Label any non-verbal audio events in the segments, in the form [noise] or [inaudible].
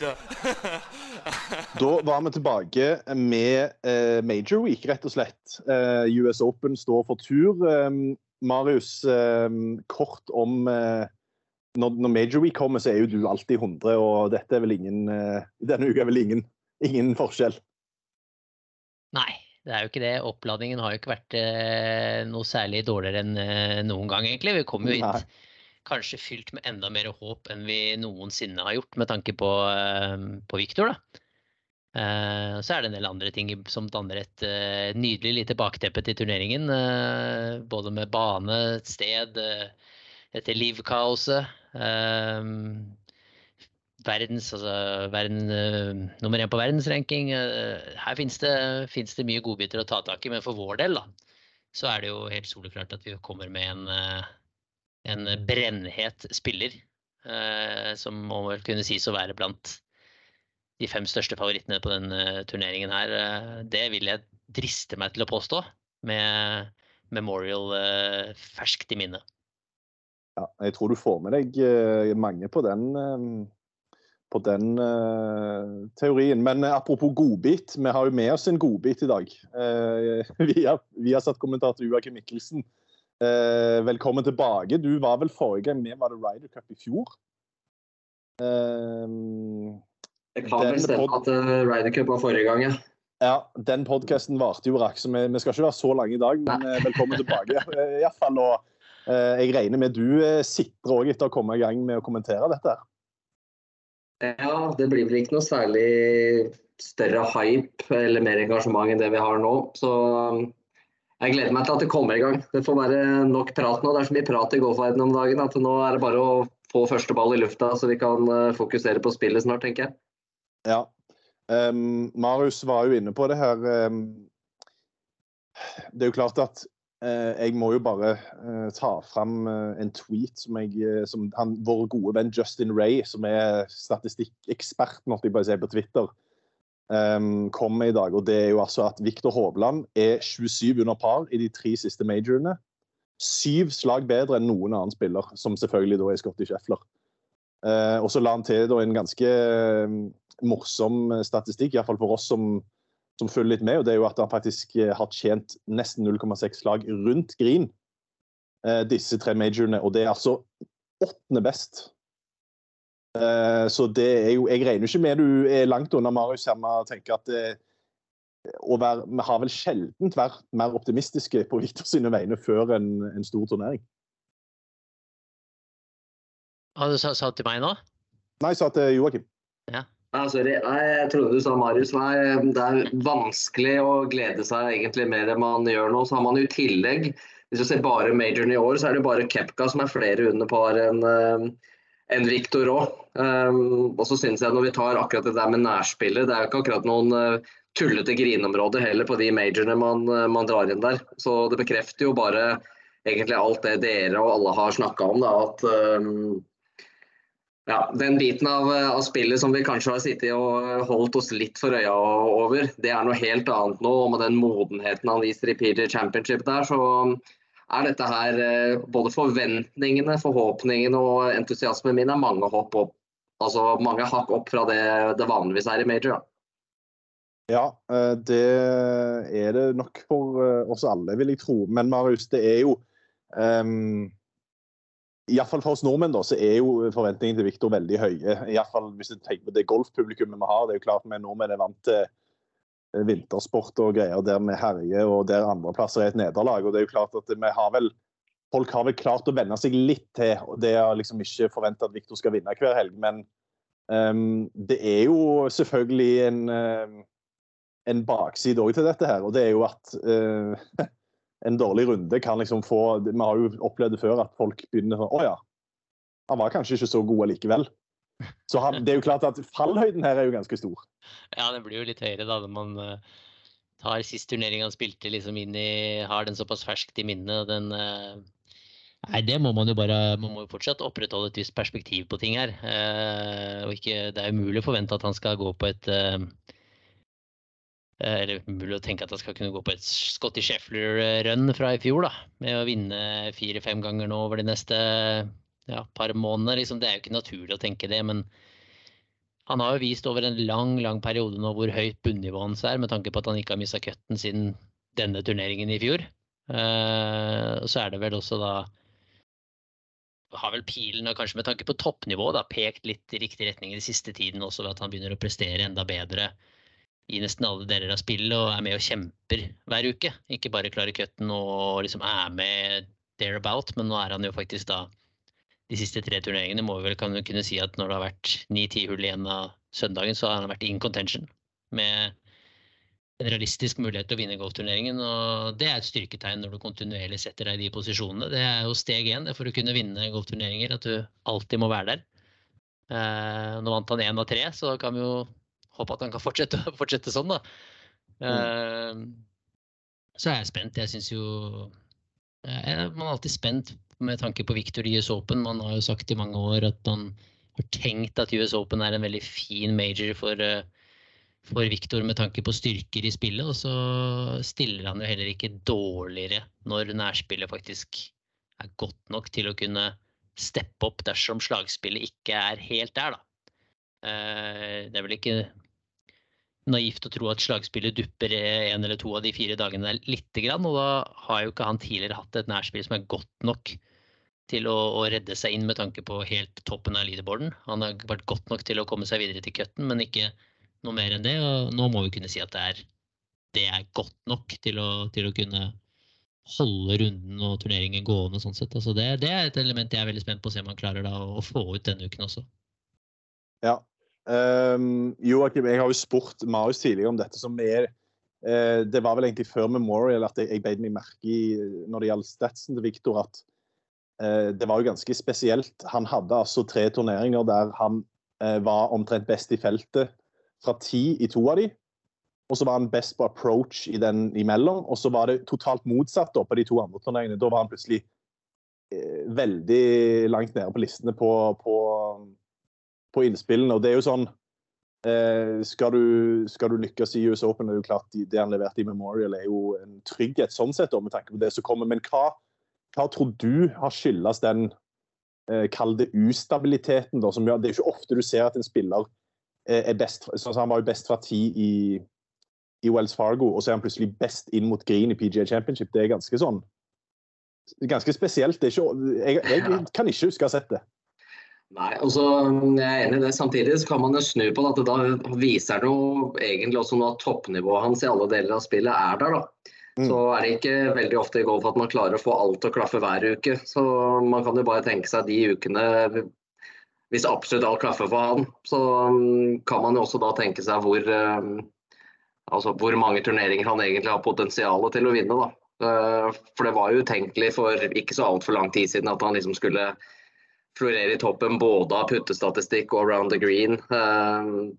The. [laughs] Da var vi tilbake med eh, Major Week, rett og slett. Eh, US Open står for tur. Eh, Marius, eh, kort om eh, når, når Major Week kommer, så er jo du alltid 100, og dette er vel ingen eh, Denne uka er vel ingen, ingen forskjell. Nei, det er jo ikke det. Oppladningen har jo ikke vært eh, noe særlig dårligere enn eh, noen gang, egentlig. Vi kom jo Nei. hit kanskje fylt med enda mer håp enn vi noensinne har gjort, med tanke på, eh, på Victor, da. Eh, så er det en del andre ting som danner et uh, nydelig lite bakteppe til turneringen. Uh, både med bane, sted, eh, dette livkaoset. verdens, altså verden, nummer én på verdensranking. her finnes det, det mye godbiter å ta tak i, men for vår del da, så er det jo helt soleklart at vi kommer med en, en brennhet spiller. eh, som må vel kunne sies å være blant de fem største favorittene på den eh, turneringen her. Eh, det vil jeg driste meg til å påstå, med Memorial eh, ferskt i minne. Ja, jeg tror du får med deg mange på den, på den teorien. Men apropos godbit, vi har jo med oss en godbit i dag. [laughs] Vi har, vi har satt kommentator Joakim Mikkelsen. Eh, velkommen tilbake. Du var vel forrige gang med var det Ryder Cup i fjor? Eh, jeg kan vel stemme at uh, Ryder Cup var forrige gang, ja. ja, den podkasten varte jo rakk, så vi, vi skal ikke være så lange i dag, men eh, velkommen tilbake. [laughs] Eh, i hvert fall, og eh, jeg regner med du sitter òg etter å komme i gang med å kommentere dette. Ja, det blir vel ikke noe særlig større hype eller mer engasjement enn det vi har nå. Så jeg gleder meg til at det kommer i gang. Det får være nok prat nå. Det er så mye prat i golfverdenen om dagen at nå er det bare å få første ball i lufta, så vi kan eh, fokusere på spillet snart, tenker jeg. Ja. Um, Marius var jo inne på det her. Det er jo klart at uh, jeg må jo bare uh, ta fram uh, en tweet som, jeg, som han, vår gode venn Justin Ray, som er statistikkekspert på Twitter, um, kom med i dag. og Det er jo altså at Viktor Hovland er 27 under par i de tre siste majorene. Syv slag bedre enn noen annen spiller, som selvfølgelig da er Scotty Scheffler. Uh, og så la han til en ganske eh, morsom statistikk, iallfall for oss som, som følger litt med. og det er jo at Han faktisk eh, har tjent nesten 0,6 slag rundt green uh, disse tre majorene. Og det er altså åttende best. Eh, så det er jo Jeg regner ikke med du er langt unna Marius her med å tenke at det, å være, Vi har vel sjelden vært mer optimistiske på Victor sine vegne før en, en stor turnering. Har du sa, sa til meg nå? Nei, sa til Joakim. Ja, sorry. Nei, jeg trodde du sa Marius. Nei, det er vanskelig å glede seg egentlig mer enn man gjør nå. Så har man jo i tillegg, hvis du ser bare majoren i år, så er det bare Kepka som er flere under par enn eh, enn Victor òg. Um, og så synes jeg når vi tar akkurat det der med nærspillet, det er jo ikke akkurat noen eh, tullete grineområder heller på de majorene man, eh, man drar inn der. Så det bekrefter jo bare egentlig alt det dere og alle har snakka om, da, at um, ja, den biten av, av spillet som vi kanskje har sittet og holdt oss litt for øya over, det er noe helt annet nå. Og med den modenheten han viser i Peter Championship der, så er dette her eh, både forventningene, forhåpningene og entusiasmen min er mange hopp opp, altså mange hakk opp fra det det vanligvis er i major. Da. Ja, eh, det er det nok for eh, oss alle, vil jeg tro. Men Marius, det er jo um, Iallfall for oss nordmenn da, så er jo forventningene til Viktor veldig høye. I hvert fall hvis du tenker på det golfpublikummet vi har. Det er jo klart vi nordmenn er vant til vintersport og greier der vi herjer, og der andreplasser er et nederlag. og det er jo klart at vi har vel Folk har vel klart å venne seg litt til det å liksom ikke forvente at Viktor skal vinne hver helg. Men um, det er jo selvfølgelig en, um, en bakside òg til dette her. Og det er jo at uh, [laughs] en dårlig runde kan liksom få Vi har jo opplevd det før at folk begynner sånn Å ja, han var kanskje ikke så god allikevel. Så han, det er jo klart at fallhøyden her er jo ganske stor. Ja, den blir jo litt høyere da når man uh, tar sist turnering han spilte liksom inn i Har den såpass ferskt i minnet. Den uh, Nei, det må man jo bare Man må jo fortsatt opprettholde et visst perspektiv på ting her. Uh, og ikke Det er umulig å forvente at han skal gå på et eller mulig å tenke at han skal kunne gå på et Scotty Sheffler-run fra i fjor, da. Med å vinne fire-fem ganger nå over de neste ja, par måneder. Liksom, det er jo ikke naturlig å tenke det, men han har jo vist over en lang lang periode nå hvor høyt bunnivået hans er, med tanke på at han ikke har mista cutten siden denne turneringen i fjor. Uh, så er det vel også da har vel pilen, kanskje med tanke på toppnivå, da, pekt litt i riktig retning i den siste tiden også ved at han begynner å prestere enda bedre i nesten alle deler av spillet og er med og kjemper hver uke. Ikke bare klarer cutten og liksom er med thereabout, men nå er han jo faktisk da de siste tre turneringene må vi vel kan kunne si at når det har vært ni-ti hull igjen av søndagen, så har han vært in contention. Med en realistisk mulighet til å vinne golfturneringen. Og det er et styrketegn når du kontinuerlig setter deg i de posisjonene. Det er jo steg én for å kunne vinne golfturneringer, at du alltid må være der. Eh, nå vant han én av tre, så kan vi jo håpe at han kan fortsette, [laughs] fortsette sånn, da. Mm. Eh, så er jeg spent. Jeg syns jo eh, Man er alltid spent med tanke på Victor i US Open. Man har jo sagt i mange år at man har tenkt at US Open er en veldig fin major for, eh, for Victor med tanke på styrker i spillet. Og så stiller han jo heller ikke dårligere når nærspillet faktisk er godt nok til å kunne steppe opp dersom slagspillet ikke er helt der, da. Eh, det er vel ikke naivt å tro at slagspillet dupper en eller to av de fire dagene der lite grann. Og da har jo ikke han tidligere hatt et nærspill som er godt nok til å, å, redde seg inn med tanke på helt toppen av leaderboarden. Han har vært godt nok til å komme seg videre til cutten, men ikke noe mer enn det. Og nå må vi kunne si at det er, det er godt nok til å, til å, kunne holde runden og turneringen gående. sånn sett. Altså det, det, er et element jeg er veldig spent på å se om han klarer da, å få ut denne uken også. Ja. Um, Joakim, jeg har jo spurt Marius tidligere om dette som er uh, Det var vel egentlig før Memorial at jeg, jeg beit meg merke i når det gjaldt statsen til Victor, at Eh, det var jo ganske spesielt. Han hadde altså tre turneringer der han eh, var omtrent best i feltet fra ti i to av de. Og så var han best på approach i den imellom. Og så var det totalt motsatt da, på de to andre turneringene. Da var han plutselig eh, veldig langt nede på listene på, på, på innspillene. Og det er jo sånn eh, skal, du, skal, du, lykkes i US Open, er jo klart det han leverte i Memorial, er jo en trygghet sånn sett, med tanke på det som kommer. Men hva hva tror du har skyldes den eh, kall det ustabiliteten? Da, som gjør, det er ikke ofte du ser at en spiller eh, er best sånn Han var jo best fra ti i, i, Wells Fargo, og så er han plutselig best inn mot green i PGA Championship. Det er ganske sånn ganske spesielt. Ikke, jeg, jeg, kan ikke huske å ha sett det. Nei, altså, jeg er enig i det. Samtidig så kan man jo snu på det. at Da viser det jo egentlig også noe at toppnivået hans i alle deler av spillet er der. da. Mm. Så er det ikke veldig ofte i golf at man klarer å få alt til å klaffe hver uke. Så man kan jo bare tenke seg de ukene Hvis absolutt alt klaffer for han, så mm, kan man jo også da tenke seg hvor, eh, altså hvor mange turneringer han egentlig har potensial til å vinne. da. Eh, for det var jo utenkelig for ikke så altfor lang tid siden at han liksom skulle florere i toppen både av puttestatistikk og around the green. Eh,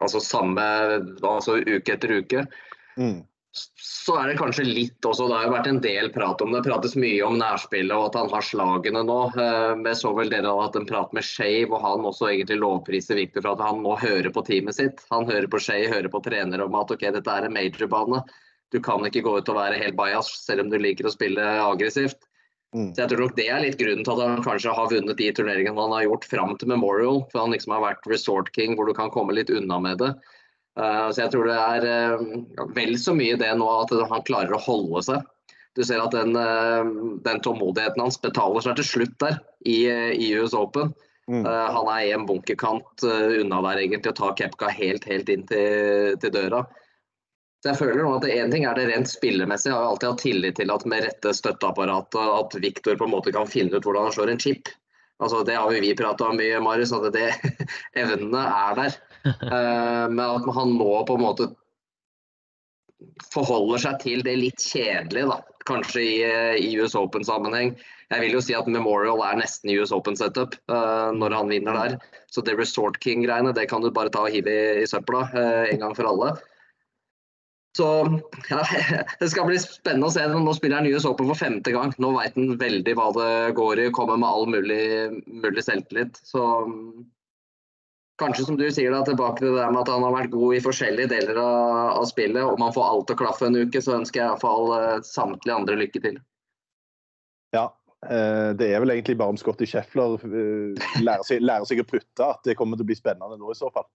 altså samme altså uke etter uke. Mm så er det kanskje litt også Det har jo vært en del prat om det. prates mye om nærspillet og at han har slagene nå. Jeg vi så vel dere hadde hatt en prat med Shay hvor han også egentlig lovpriser Victor for at han nå hører på teamet sitt. Han hører på Shay, hører på trener om at ok, dette er en majorbane. du kan ikke gå ut og være helt bajas, selv om du liker å spille aggressivt. Mm. Så jeg tror nok Det er litt grunnen til at han kanskje har vunnet de turneringene han har gjort fram til Memorial. For han liksom har vært resort king, hvor du kan komme litt unna med det. Uh, så jeg tror det er uh, vel så mye det nå at han klarer å holde seg. Du ser at den, uh, den tålmodigheten hans betaler seg til slutt der i, i US Open. Mm. han er i en bunkerkant unna der egentlig å ta Kepka helt, helt inn til, til døra. Så jeg føler nå at Én ting er det rent spillemessig. Jeg har alltid hatt tillit til at med rette støtteapparatet at Viktor på en måte kan finne ut hvordan han slår en chip. Altså, det har vi prata om mye, Marius, at det, [laughs] evnene er der. Uh, [laughs] men at han nå på en måte forholder seg til det litt kjedelige, da. Kanskje i, i US Open-sammenheng. Jeg vil jo si at Memorial er nesten US Open-setup uh, når han vinner der. Så det Resort King-greiene det kan du bare ta og hive i, i søpla uh, en gang for alle. Så ja, [laughs] Det skal bli spennende å se. Nå spiller han US Open for femte gang. Nå veit han veldig hva det går i. Kommer med all mulig, mulig selvtillit. Så kanskje som du sier da, tilbake til det med at han har vært god i forskjellige deler av, av spillet. Om han får alt til å klaffe en uke, så ønsker jeg iallfall uh, samtlige andre lykke til. Ja, uh, det er vel egentlig bare om Scotty Scheffler uh, lærer, seg, lærer seg å putte at det kommer til å bli spennende nå i så fall.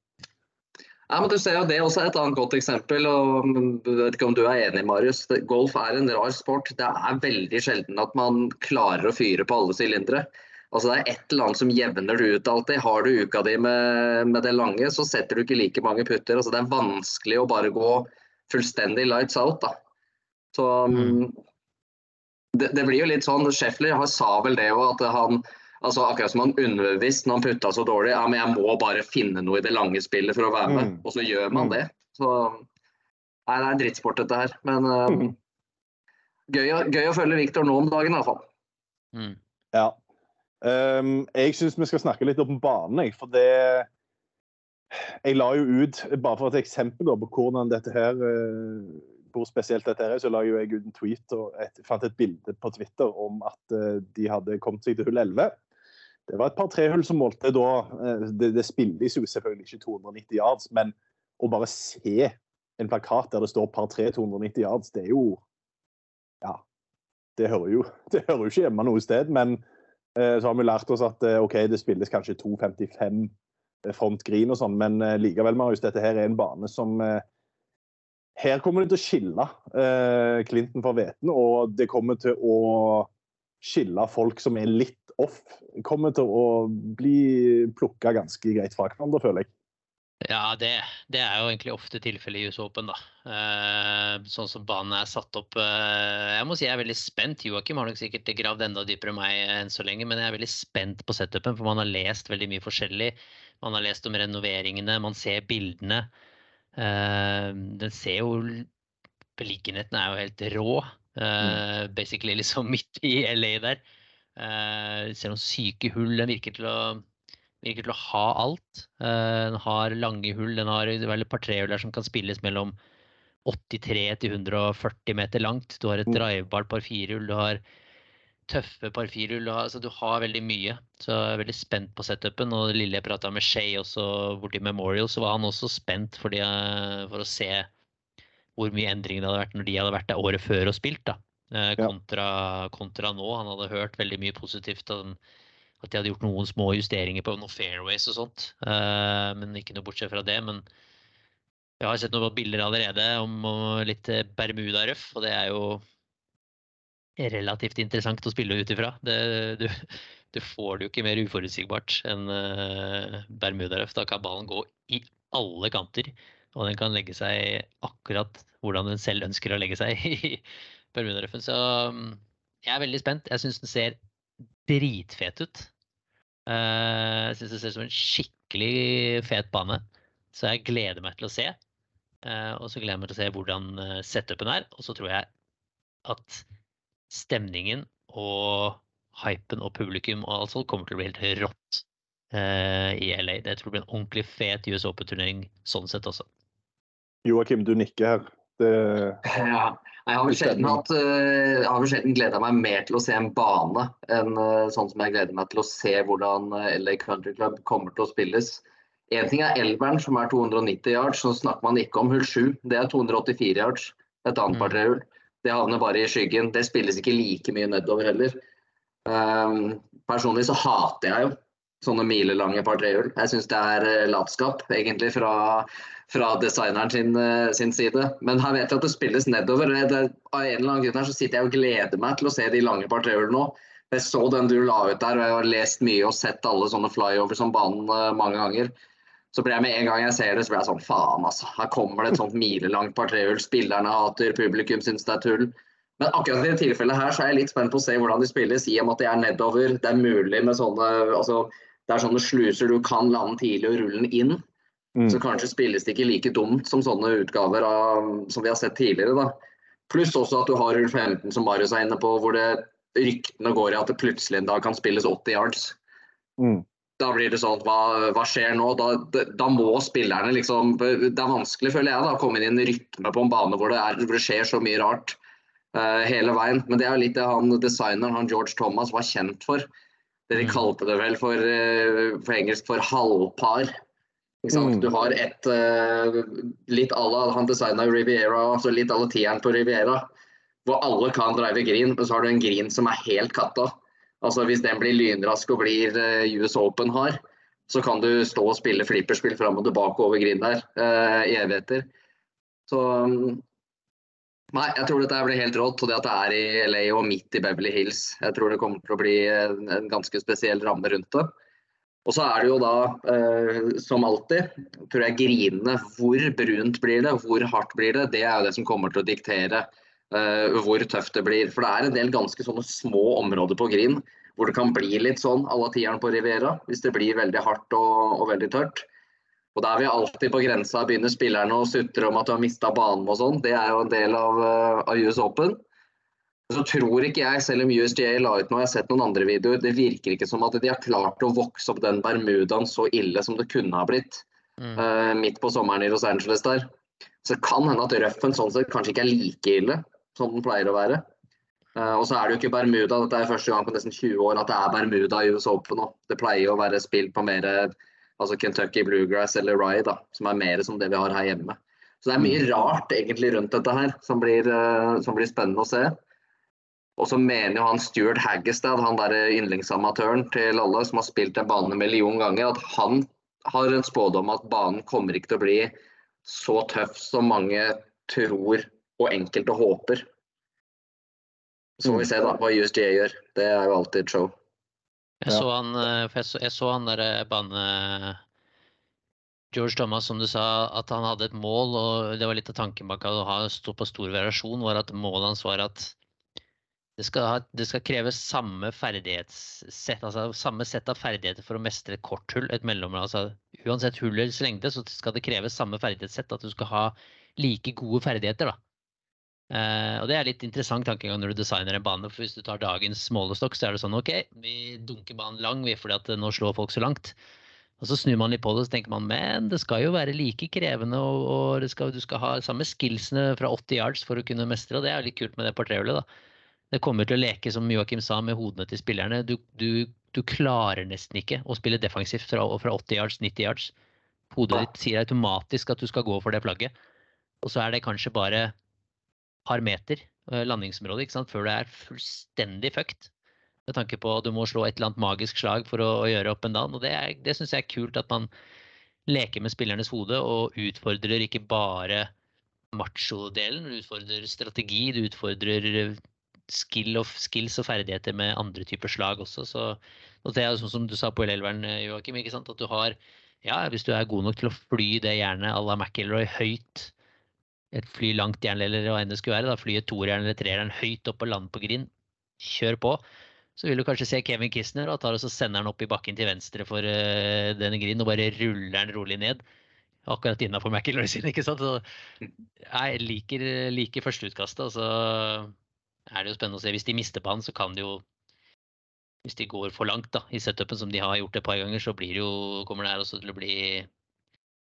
Ja, men du ser jo Det er også et annet godt eksempel. og jeg vet ikke om du er enig, Marius. Golf er en rar sport. Det er veldig sjelden at man klarer å fyre på alle sylindere. Altså, det er et eller annet som jevner det ut alltid. Har du uka di med, med, det lange, så setter du ikke like mange putter. Altså, det er vanskelig å bare gå fullstendig lights out. da. Så mm. det, det, blir jo litt sånn Scheffler sa vel det òg, at han Altså Akkurat som han underbevisst når han putta så dårlig. Ja, men jeg må bare finne noe i det lange spillet for å være med. Mm. Og så gjør man mm. det. Så Nei, det er en drittsport, dette her. Men um, gøy, gøy, å følge Viktor nå om dagen, iallfall. Mm. Ja. Um, jeg syns vi skal snakke litt om banen. For det Jeg la jo ut, bare for et eksempel på hvordan dette her uh, hvor spesielt dette er, så la jo jeg ut en tweet og et, fant et bilde på Twitter om at uh, de hadde kommet seg til hull 11. Det var et par trehull som målte da eh, det, det, spilles jo selvfølgelig ikke 290 yards, men å bare se en plakat der det står par 3 290 yards, det er jo Ja. Det hører jo, [laughs] det hører jo ikke hjemme noe sted, men eh, så har vi lært oss at eh, OK, det spilles kanskje 2,55 eh, front green og sånn, men eh, likevel, Marius, dette her er en bane som eh, her kommer det til å skille Clinton fra hveten, og det kommer til å skille folk som er litt off, kommer til å bli plukka ganske greit fra hverandre, føler jeg. Ja, det, det, er jo egentlig ofte tilfellet i US Open, da. Eh, sånn som banen er satt opp. Eh, jeg må si jeg er veldig spent. Joakim har nok sikkert gravd enda dypere enn meg enn så lenge, men jeg er veldig spent på setupen, for man har lest veldig mye forskjellig. Man har lest om renoveringene, man ser bildene. Eh, den ser jo Beliggenheten er jo helt rå. Uh, basically liksom [laughs] midt i LA der. Ser noen syke hull. Den virker til å, virker til å ha alt. Uh, den har lange hull. Den har et par trehull der som kan spilles mellom 83 til 140 meter langt. Du har et mm. drivebart par firehull. Du har tøffe par firehull. Altså, du har veldig mye. Så jeg er veldig spent på setupen. Og det lille jeg prata med Shay også borti Memorial, så var han også spent fordi, for å se hvor mye endringer det hadde vært når de hadde vært der året før og spilt. da, eh, kontra, kontra, nå. Han hadde hørt veldig mye positivt om at de hadde gjort noen små justeringer på noen fairways og sånt. Eh, men ikke noe bortsett fra det. Men jeg har sett noen bilder allerede om litt Bermuda-røff, og det er jo relativt interessant å spille ut ifra. Det, du, du, får det jo ikke mer uforutsigbart enn uh, Bermuda-røff. Da kan ballen gå i alle kanter. Og den kan legge seg akkurat hvordan den selv ønsker å legge seg [laughs] i Bermuda-røffen. Så mm, jeg er veldig spent. Jeg syns den ser dritfet ut. Eh, jeg syns det ser ut som en skikkelig fet bane. Så jeg gleder meg til å se. Eh, og så gleder jeg meg til å se hvordan eh, setupen er. Og så tror jeg at stemningen og hypen og publikum og alt sånt kommer til å bli helt rått i LA. Det tror jeg blir en ordentlig fet US Open-turnering sånn sett også. Joakim, du nikker her. Det... [laughs] Ja. Jeg har vel sjelden, hatt, uh, har vel sjelden gleda meg mer til å se en bane enn uh, sånn som jeg gleder meg til å se hvordan LA Country Club kommer til å spilles. Én ting er elveren, som er 290 yards, så snakker man ikke om hull 7. Det er 284 yards. et annet Mm. par trehull. Det havner bare i skyggen. Det spilles ikke like mye nedover heller. Um, personlig så hater jeg jo sånne milelange par trehull. Jeg syns det er eh, latskap, egentlig, fra, fra designeren sin, eh, sin side. Men her vet jeg at det spilles nedover. Det, Det, av en eller annen grunn her så sitter jeg og gleder meg til å se de lange par trehjulene nå. Jeg så den du la ut der, og jeg har lest mye og sett alle sånne flyovers om banen eh, mange ganger. Så ble jeg med en gang jeg ser det, så ble jeg sånn faen, altså. Her kommer det et sånt milelangt partrehjul. Spillerne hater, publikum syns det er tull. Men akkurat i dette tilfellet her så er jeg litt spent på å se hvordan de spilles, i og med at de er nedover. Det er mulig med sånne altså, det er sånne sluser du kan lande tidlig og rulle den inn. Mm. Så kanskje spilles det ikke like dumt som sånne utgaver av, som vi har sett tidligere. da. Pluss også at du har Ulf 15 som Marius er inne på, hvor det ryktene går i at det plutselig en dag kan spilles 80 yards. Mm. Da blir det sånn, hva, hva skjer nå? Da, da, da må spillerne liksom Det er vanskelig, føler jeg, da, å komme inn i en rytme på en bane hvor det, er, hvor det skjer så mye rart uh, hele veien. Men det er jo litt det han designeren, han George Thomas, var kjent for. Det de Mm. kalte det vel for, eh, for engelsk for halvpar. Mm. Du har et uh, litt à la Han designa Riviera, altså litt à la tieren på Riviera. Hvor alle kan drive green, men så har du en green som er helt katta. Altså Hvis den blir lynrask og blir uh, US Open hard, så kan du stå og spille flipperspill fram og tilbake over green der uh, i evigheter. Så um, Nei, jeg tror dette blir helt rått. Og det at det er i LA og midt i Beverly Hills. Jeg tror det kommer til å bli en, en ganske spesiell ramme rundt det. Og så er det jo da, eh, som alltid, tror jeg grinene. Hvor brunt blir det, hvor hardt blir det, det er jo det som kommer til å diktere eh, hvor tøft det blir. For det er en del ganske sånne små områder på grin hvor det kan bli litt sånn à la tieren på Riviera, hvis det blir veldig hardt og, og veldig tørt. Og da er vi alltid på grensa, begynner spillerne å sutre om at du har mista banen og sånn. Det er jo en del av, eh, av US Open. Så tror ikke jeg, selv om USGA la ut noe, jeg har sett noen andre videoer, det virker ikke som at de har klart å vokse opp den Bermudaen så ille som det kunne ha blitt Mm. uh, midt på sommeren i Los Angeles der. Så det kan hende at røffen sånn sett kanskje ikke er like ille som den pleier å være. Uh, og så er det jo ikke Bermuda, dette er første gang på nesten 20 år at det er Bermuda i US Open nå. Det pleier å være spilt på mer altså Kentucky Bluegrass eller Rye, da, som er mer som det vi har her hjemme. Så det er mye rart egentlig rundt dette her som blir, uh, som blir spennende å se. Og så mener jo han Stuart Haggestad, han der yndlingsamatøren til alle som har spilt en bane en million ganger, at han har en spådom at banen kommer ikke til å bli så tøff som mange tror og enkelte håper. Så får vi se da hva USGA gjør. Det er jo alltid show. Jeg så han, eh, jeg så, jeg så han der eh, bane George Thomas, som du sa, at han hadde et mål, og det var litt av tanken bak å ha stå på stor variasjon, var at målet hans var at det skal, ha, det skal kreves samme ferdighetssett, altså samme sett av ferdigheter for å mestre et korthull, et mellomrom. Altså, uansett hullets lengde, så skal det kreves samme ferdighetssett, at du skal ha like gode ferdigheter, da. Eh, og det er litt interessant tankegang når du designer en bane. for Hvis du tar dagens målestokk, så er det sånn OK, vi dunker banen lang vi fordi at nå slår folk så langt. Og så snur man litt på det så tenker man men det skal jo være like krevende, og, og skal, du skal ha samme skillsene fra 80 yards for å kunne mestre. Og det er litt kult med det portréhjulet, da. Det kommer til å leke, som Joakim sa, med hodene til spillerne. Du, du, du klarer nesten ikke å spille defensivt fra, fra 80 yards, 90 yards. Hodet ditt sier automatisk at du skal gå for det flagget. Og så er det kanskje bare par meter eh, landingsområde ikke sant? før det er fullstendig fucked. Med tanke på at du må slå et eller annet magisk slag for å, å gjøre opp en down. Og det, er- det syns jeg er kult at man leker med spillernes hode og utfordrer ikke bare macho-delen, du utfordrer strategi, du utfordrer eh, skill og, skills og ferdigheter med andre typer slag også. Så, og det er jo sånn som du sa på elveren, Joakim, ikke sant? at du har ja, hvis du er god nok til å fly det jernet à la McIlroy høyt, et fly langt jern eller hva enn det skulle være, da, fly et toerjern eller treerjern høyt opp og lande på grind, kjør på. Så vil du kanskje se Kevin Kisner og tar og så sender han opp i bakken til venstre for uh, denne grinden og bare ruller han rolig ned. Akkurat innafor McIlroy sin, ikke sant. Så, jeg liker, liker førsteutkastet. Og så er det jo spennende å se. Hvis de mister banen, så kan det jo Hvis de går for langt da, i setupen, som de har gjort et par ganger, så det jo, kommer det her også til å bli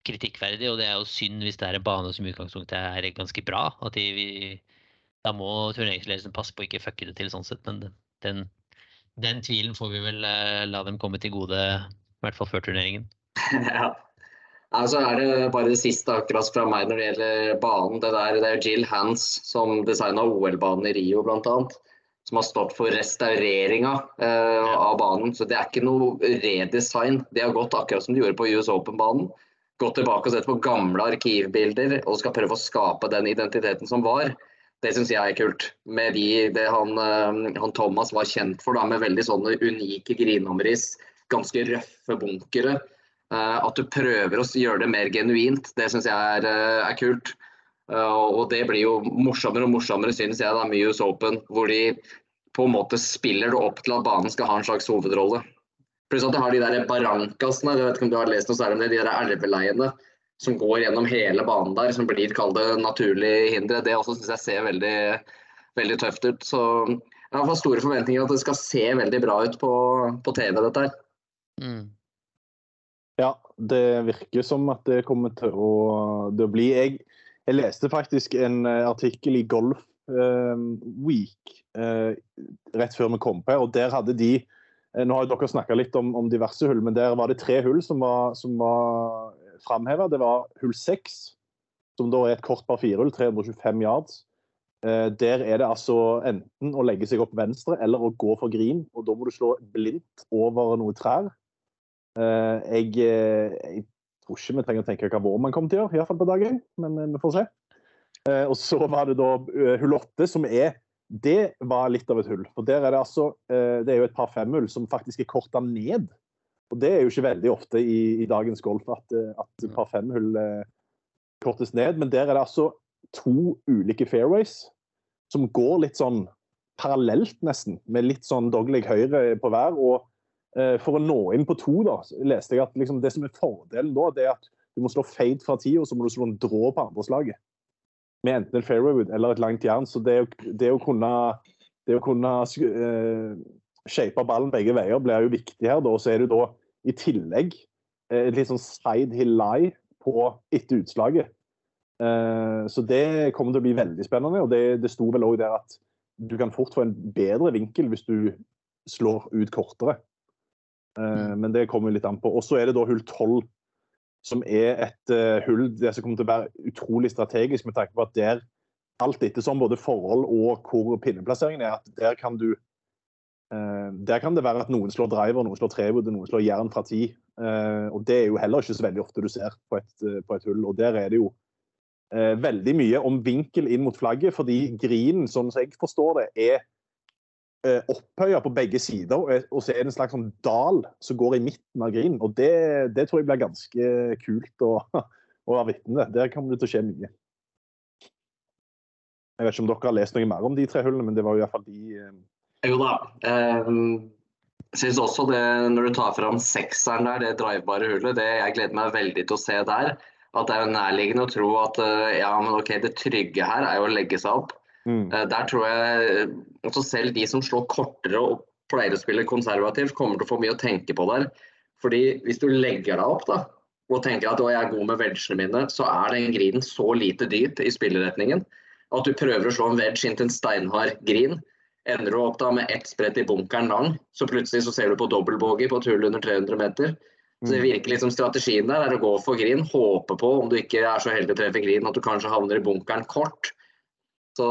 kritikkverdig. Og det er jo synd hvis det er en bane som i utgangspunktet er ganske bra. At de, vi, da må turneringsledelsen passe på å ikke fucke det til sånn sett. Men den, den tvilen får vi vel eh, la dem komme til gode, i hvert fall før turneringen. [laughs] ja. Altså er det bare det siste akkurat fra meg når det gjelder banen. Det, der, det er Jill Hans som designa OL-banen i Rio bl.a. Som har stått for restaureringa eh, av banen. Så det er ikke noe redesign. De har gått akkurat som de gjorde på US Open-banen. Gått tilbake og sett på gamle arkivbilder og skal prøve å skape den identiteten som var. Det syns jeg er kult. Med de, det han, eh, han, Thomas var kjent for, da, med veldig sånne unike grinomriss, ganske røffe bunkere. Eh, at du prøver å gjøre det mer genuint, det syns jeg er, eh, er kult. Eh, og det blir jo morsommere og morsommere, synes jeg, da, med US Open. Hvor de på en måte spiller det opp til at banen skal ha en slags hovedrolle. Pluss at de har de der barrancasene, jeg vet ikke om du har lest noe særlig om det, de der elveleiene som går gjennom hele banen der, som blir kalt det naturlige hindre. Det også syns jeg ser veldig, veldig tøft ut. Så jeg har store forventninger at det skal se veldig bra ut på, på TV, dette her. Mm. Ja, det virker som at det kommer til å, å bli. Jeg, jeg, leste faktisk en eh, artikkel i Golf eh, Week eh, rett før vi kom på, og der hadde de eh, Nå har dere snakka litt om, om, diverse hull, men der var det tre hull som var, som var framheva. Det var hull seks, som da er et kort par firehull, 325 yards. Eh, der er det altså enten å legge seg opp venstre eller å gå for green, og da må du slå blindt over noen trær. Eh, jeg, eh, jeg, tror ikke vi trenger å tenke hva vår man kommer til å gjøre, iallfall på dagen, men vi får se. Eh, og så var det da hull åtte, som er Det var litt av et hull. For der er det altså Det er jo et par femhull som faktisk er korta ned. Og det er jo ikke veldig ofte i, i dagens golf at, at par femhull kortes ned. Men der er det altså to ulike fairways som går litt sånn parallelt, nesten, med litt sånn dogleg høyre på hver. og Eh, for å nå inn på to, da, leste jeg at liksom, det som er fordelen da, det er at du må slå fade fra ti, og så må du slå en drå på andre slaget. Med enten en fairwaywood eller et langt jern. Så det, det å kunne, det å kunne uh, shape ballen begge veier blir jo viktig her. Og så er du da i tillegg uh, litt sånn side hill lie på etter utslaget. Uh, så det kommer til å bli veldig spennende. Og det, det sto vel òg der at du kan fort få en bedre vinkel hvis du slår ut kortere. Eh, mm. Men det kommer litt an på. Og så er det da hull 12, som er et uh, hull det som kommer til å være utrolig strategisk, med tanke på at der alt ettersom både forhold og hvor pinneplasseringen er, at der kan du uh, Der kan det være at noen slår driver, noen slår trewood, noen slår jern fra ti. Og det er jo heller ikke så veldig ofte du ser på et, på et hull. Og der er det jo veldig mye om vinkel inn mot flagget, fordi grinen, sånn som jeg forstår det, er eh, opphøya på begge sider, og, så er det en slags sånn dal som går i midten av grinen. Og det, det, tror jeg blir ganske kult å, [laughs] å være vitne til. Der kommer det til å skje mye. Jeg vet ikke om dere har lest noe mer om de tre hullene, men det var jo iallfall de eh... Jo da. Um, jeg syns også det, når du tar fram sekseren der, det drivebare hullet, det jeg gleder meg veldig til å se der. At det er jo nærliggende å tro at eh, ja, men ok, det trygge her er jo å legge seg opp. Mm. Eh, der tror jeg også selv de som slår kortere og pleier å spille konservativt, kommer til å få mye å tenke på der. Fordi hvis du legger deg opp da, og tenker at jeg er god med vegene mine, så er den grinen så lite dyp i spilleretningen at du prøver å slå en wedge inn til en steinhard grin. Ender du opp da med ett sprett i bunkeren lang, så plutselig så ser du på dobbeltbogey på et hull under 300 meter. Så det mm. virker liksom strategien der er å gå for grin, håpe på, om du ikke er så heldig å treffe grin, at du kanskje havner i bunkeren kort. Så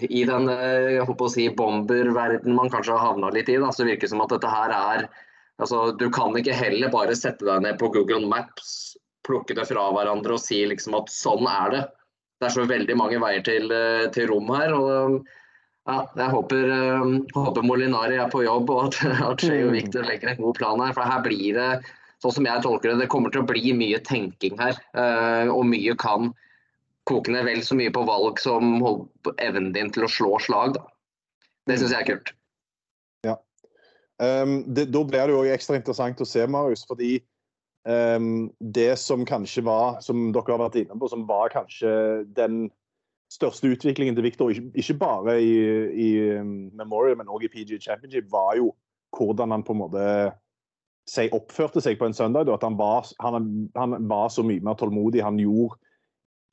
I den eh, jeg håper å si, bomberverden man kanskje har havna litt i, da, så virker det som at dette her er altså, Du kan ikke heller bare sette deg ned på Google Maps, plukke det fra hverandre og si liksom at sånn er det. Det er så veldig mange veier til, eh, til rom her. og ja, jeg håper, eh, håper Molinari er på jobb og at, [laughs] at Skei og Victor legger en god plan her. For her blir det, sånn som jeg tolker det, det kommer til å bli mye tenking her. Og mye kan koke ned vel så mye på valg som evnen din til å slå slag. Da. Det syns jeg er kult. Ja. Um, det, da blir det jo ekstra interessant å se, Marius, fordi um, det som kanskje var, som dere har vært inne på, som var kanskje den største utviklingen til Victor, ikke, bare i, i, Memorial, men også i PG Championship, var jo hvordan han på en måte seg oppførte seg på en søndag. At han var, han, han var så mye mer tålmodig. Han gjorde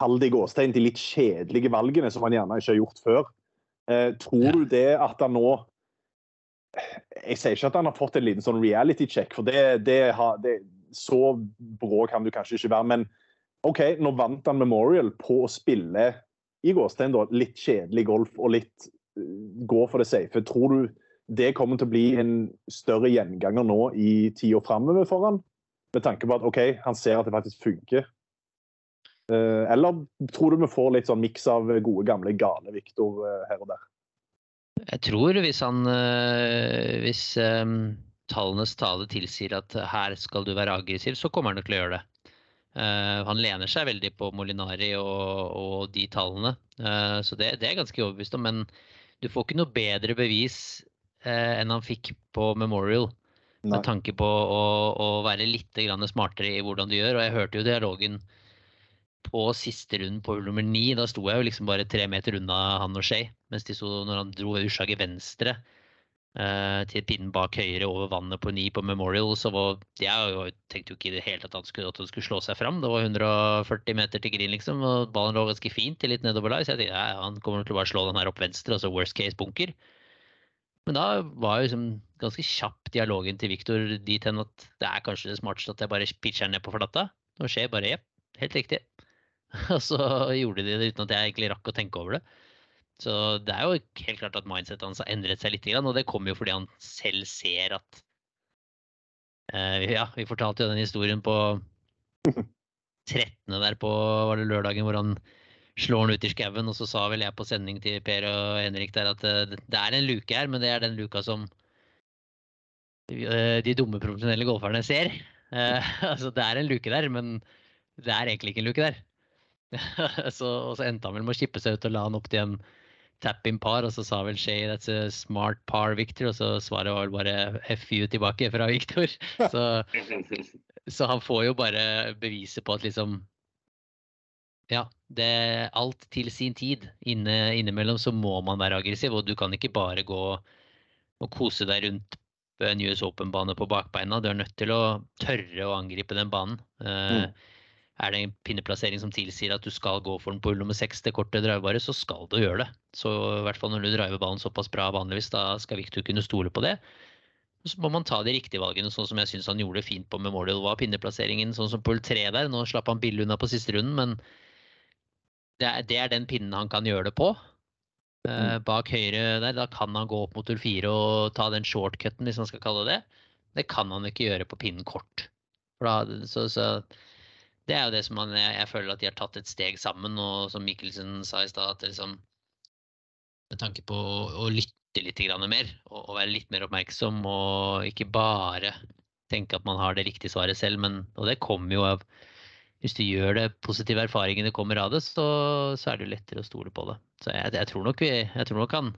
kall det gåstegn, de litt kjedelige valgene som han gjerne ikke har gjort før. Eh, tror du det at han nå Jeg sier ikke at han har fått en liten sånn reality check, for det, det, har, det så brå kan du kanskje ikke være. Men OK, nå vant han Memorial på å spille i gåstein da, litt kjedelig golf og litt uh, gå for det safe. Tror du det kommer til å bli en større gjenganger nå i tida framover for han? Med tanke på at OK, han ser at det faktisk funker. Uh, eller tror du vi får litt sånn miks av gode, gamle, gale Viktor uh, her og der? Jeg tror hvis han Hvis um, tallenes tale tilsier at her skal du være aggressiv, så kommer han nok til å gjøre det. Uh, han lener seg veldig på Molinari og, og de tallene, uh, så det, det, er jeg ganske overbevist om. Men du får ikke noe bedre bevis uh, enn han fikk på Memorial. Nei. Med tanke på å, å, være litt smartere i hvordan du gjør. Og jeg hørte jo dialogen på siste runden på hull nummer ni. Da sto jeg jo liksom bare tre meter unna han og Shay. Mens de sto når han dro utslaget venstre uh, til pinnen bak høyre over vannet på ni på Memorial. Så var, jeg tenkte jo ikke i det hele tatt at han skulle, at han skulle slå seg fram. Det var 140 meter til green, liksom. Og ballen lå ganske fint til litt nedover der. Så jeg tenkte ja, han kommer til å bare slå den her opp venstre, altså worst case bunker. Men da var jo liksom ganske kjapp dialogen til Viktor dit hen at det er kanskje det smarteste at jeg bare pitcher ned på flata. Nå skjer bare jepp, helt riktig. [laughs] Og så gjorde de det uten at jeg egentlig rakk å tenke over det. Så det er jo helt klart at mindsetet hans har endret seg litt. Og det kommer jo fordi han selv ser at uh, Ja, vi fortalte jo den historien på [laughs] 13. der på var det lørdagen hvor han slår han ut i skauen. Og så sa vel jeg på sending til Per og Henrik der at uh, det er en luke her, men det er den luka som uh, de dumme profesjonelle golferne ser. [laughs] altså det er en luke der, men det er egentlig ikke en luke der. [laughs] så, og så endte han vel med å skippe seg ut og la han opp til en tap-in par, og så sa vel Shay that's a smart par, Victor, og så svaret var vel bare FU tilbake fra Victor. [laughs] Så, så han får jo bare beviset på at liksom ja, det er alt til sin tid. Inne, innimellom så må man være aggressiv, og du kan ikke bare gå og kose deg rundt en US Open-bane på bakbeina. Du er nødt til å tørre å angripe den banen. Mm. Er det en pinneplassering som tilsier at du skal gå for den på hull nummer seks, det korte drivebare, så skal du gjøre det. Så i hvert fall når du driver ballen såpass bra vanligvis, da skal Victor kunne stole på det. Så må man ta de riktige valgene, sånn som jeg syns han gjorde fint på Memorial. Var pinneplasseringen sånn som på hull tre der. Nå slapp han billig unna på siste runden, men det er, det er, den pinnen han kan gjøre det på. Uh, bak høyre der, da kan han gå opp mot hull fire og ta den shortcuten, hvis man skal kalle det det. Det kan han ikke gjøre på pinnen kort. Da, så, så det er jo det som man, jeg, jeg, føler at de har tatt et steg sammen. Og som Mikkelsen sa i stad, liksom, med tanke på å, å lytte litt mer og, og, være litt mer oppmerksom og ikke bare tenke at man har det riktige svaret selv. Men, og det kommer jo av Hvis du gjør det positive erfaringene kommer av det, så, så er det jo lettere å stole på det. Så jeg, jeg, tror, nok vi, jeg tror nok han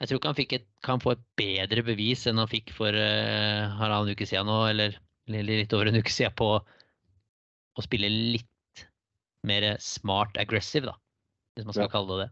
jeg tror ikke han et, kan få et bedre bevis enn han fikk for uh, halvannen uke siden nå, eller, eller litt over en uke siden på å spille litt mer smart aggressive, da. Hvis man skal ja. kalle det det.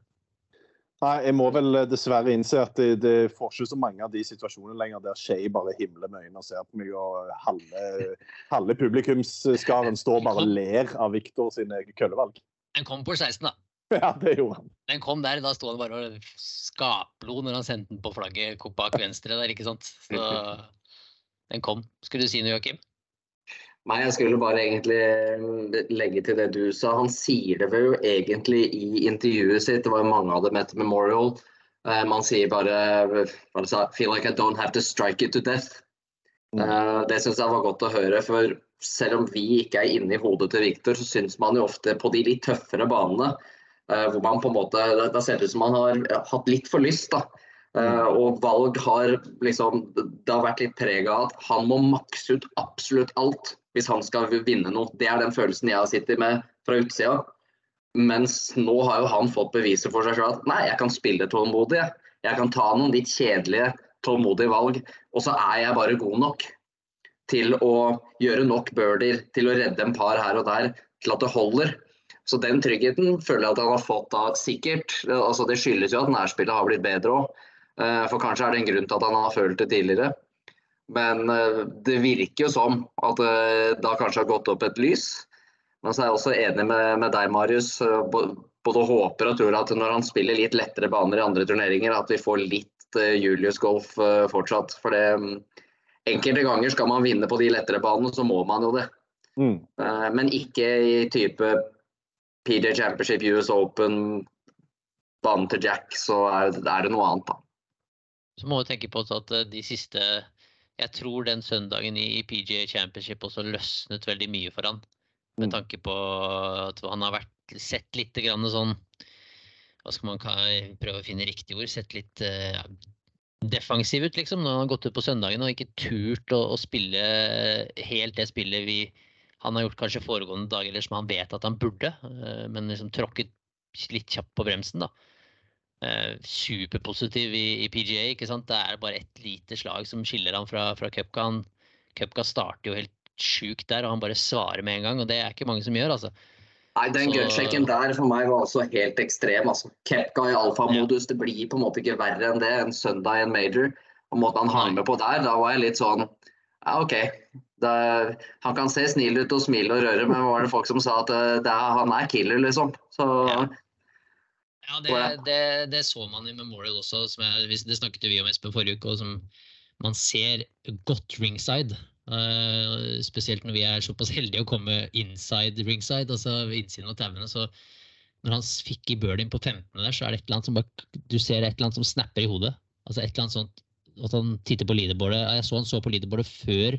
Nei, jeg må vel eh, dessverre innse at det, det får ikke så mange av de situasjonene lenger der Shay bare himler med øynene og ser på meg, og halve, halve publikumsskaren [laughs] står bare og ler av Viktor sine køllevalg. Den kom på 16, da. [laughs] Ja, det gjorde han. Den kom der, da sto han bare og skaplo når han sendte den på flagget bak venstre der, ikke sant. Så [laughs] den kom. Skulle du si noe, Joakim? Nei, jeg skulle bare egentlig eh, legge til det du sa. Han sier det jo egentlig i intervjuet sitt. Det var jo mange av dem etter Memorial. Uh, man sier bare hva sa, 'Feel like I don't have to strike it to death'. Mm. det syns jeg var godt å høre. For selv om vi ikke er inne i hodet til Victor, så syns man jo ofte på de litt tøffere banene, uh, hvor man på en måte Da ser det ut som man har hatt litt for lyst, da. og valg har liksom Det har vært litt preg av at han må makse ut absolutt alt hvis han skal vinne noe. Det er den følelsen jeg sitter med fra utsida. Mens nå har jo han fått beviset for seg sjøl at nei, jeg kan spille tålmodig. Jeg kan ta noen litt kjedelige, tålmodige valg, og så er jeg bare god nok til å gjøre nok birdier til å redde en par her og der til at det holder. Så den tryggheten føler jeg at han har fått da sikkert. Altså det skyldes jo at nærspillet har blitt bedre òg. Eh, for kanskje er det en grunn til at han har følt det tidligere. Men eh, det virker jo som at det eh, da kanskje har gått opp et lys. Men så er jeg også enig med, med deg, Marius. Eh, både håper og tror at når han spiller litt lettere baner i andre turneringer, at vi får litt Julius Golf fortsatt. For det, enkelte ganger skal man vinne på de lettere banene, så må man jo det. Mm. Men ikke i type PJ Championship, US Open, banen til Jack, så er det, noe annet, da. Så må vi tenke på at de siste Jeg tror den søndagen i PGA Championship også løsnet veldig mye for han. Med Mm. tanke på at han har vært sett litt grann sånn Hva skal man prøve å finne riktig ord? Sett litt uh, defensiv ut, liksom. Når han har gått ut på søndagen og ikke turt å, å spille helt det spillet vi han har gjort kanskje foregående dager, eller som han vet at han burde. Uh, Men liksom tråkket litt kjapt på bremsen, da. Eh, superpositiv i, i PGA. ikke sant? Det er bare ett lite slag som skiller han fra, fra Cupca. Han- starter jo helt sjukt der, og han bare svarer med en gang. Og det er ikke mange som gjør, altså. Nei, Den gutsjekken der for meg var også helt ekstrem. altså. Kepka i alfamodus, det blir på en måte ikke verre enn det. En søndag i en major. Og måten han hang med på der, da var jeg litt sånn Ja, OK. Det, han kan se snill ut og smile og røre, men var det folk som sa at eh, er, han er killer, liksom. Så Ja. Ja, det, det, det så man i Memorial også. Som jeg, det snakket vi om Espen forrige uke. og som Man ser godt ringside. Uh, spesielt når vi er såpass heldige å komme inside ringside, altså innsiden av tauene. Så når han fikk i birdien på 15 der, så er det et eller annet som bare Du ser et eller annet som snapper i hodet. Altså et eller annet sånt At han titter på leaderboardet. Jeg så han så på leaderboardet før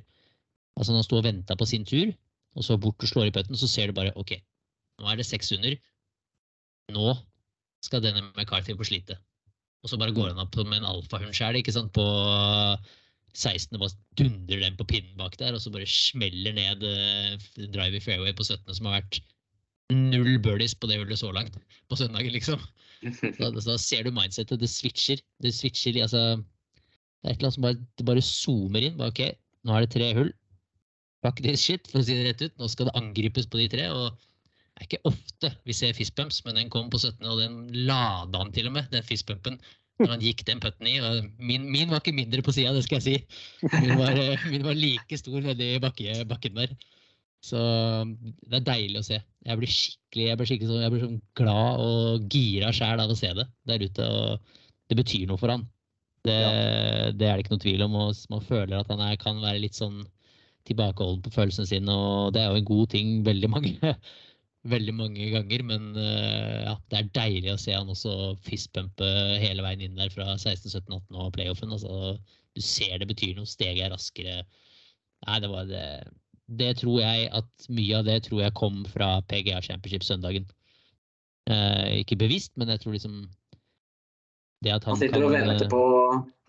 Altså han sto og venta på sin tur, og så bort og slår i putten, så ser du bare OK, nå er det seks under. Nå skal denne McCarthy få slite. Og så bare går han opp med en alfahund sjæl, sant, på 16. og bare dundrer den på pinnen bak der, og så bare smeller ned eh, drive i fairway på 17., som har vært null birdies på det hullet så langt på søndagen, liksom. Da, da ser du mindsettet. Det switcher. Det switcher altså Det er et eller annet som bare, det bare zoomer inn. Bare, ok, nå er det tre hull. Fuck this shit, for å si det rett ut. Nå skal det angripes på de tre. og det er ikke ofte vi ser fistbumps, men den kom på 17., og den lada han til og med, den fistbumpen, når han gikk den putten i. Min, min var ikke mindre på sida, det skal jeg si. Min var, eh, min var like stor nedi bakke, bakken der. Så det er deilig å se. Jeg blir skikkelig, jeg blir skikkelig sånn, jeg blir sånn glad og gira sjæl av å se det der ute. og Det betyr noe for han. Det, det er det ikke noe tvil om. og Man føler at han er, kan være litt sånn tilbakeholden på følelsene sine, og det er jo en god ting veldig mange veldig mange ganger. Men eh, ja, det er deilig å se han også fistpumpe hele veien inn der fra 16, 17, 18 og playoffen. Altså, du ser det betyr noe. Steget er raskere. Nei, det var det. Det tror jeg at mye av det tror jeg kom fra PGA Championship søndagen. Eh, ikke bevisst, men jeg tror liksom det at han, Han sitter og kan, venter eh, på,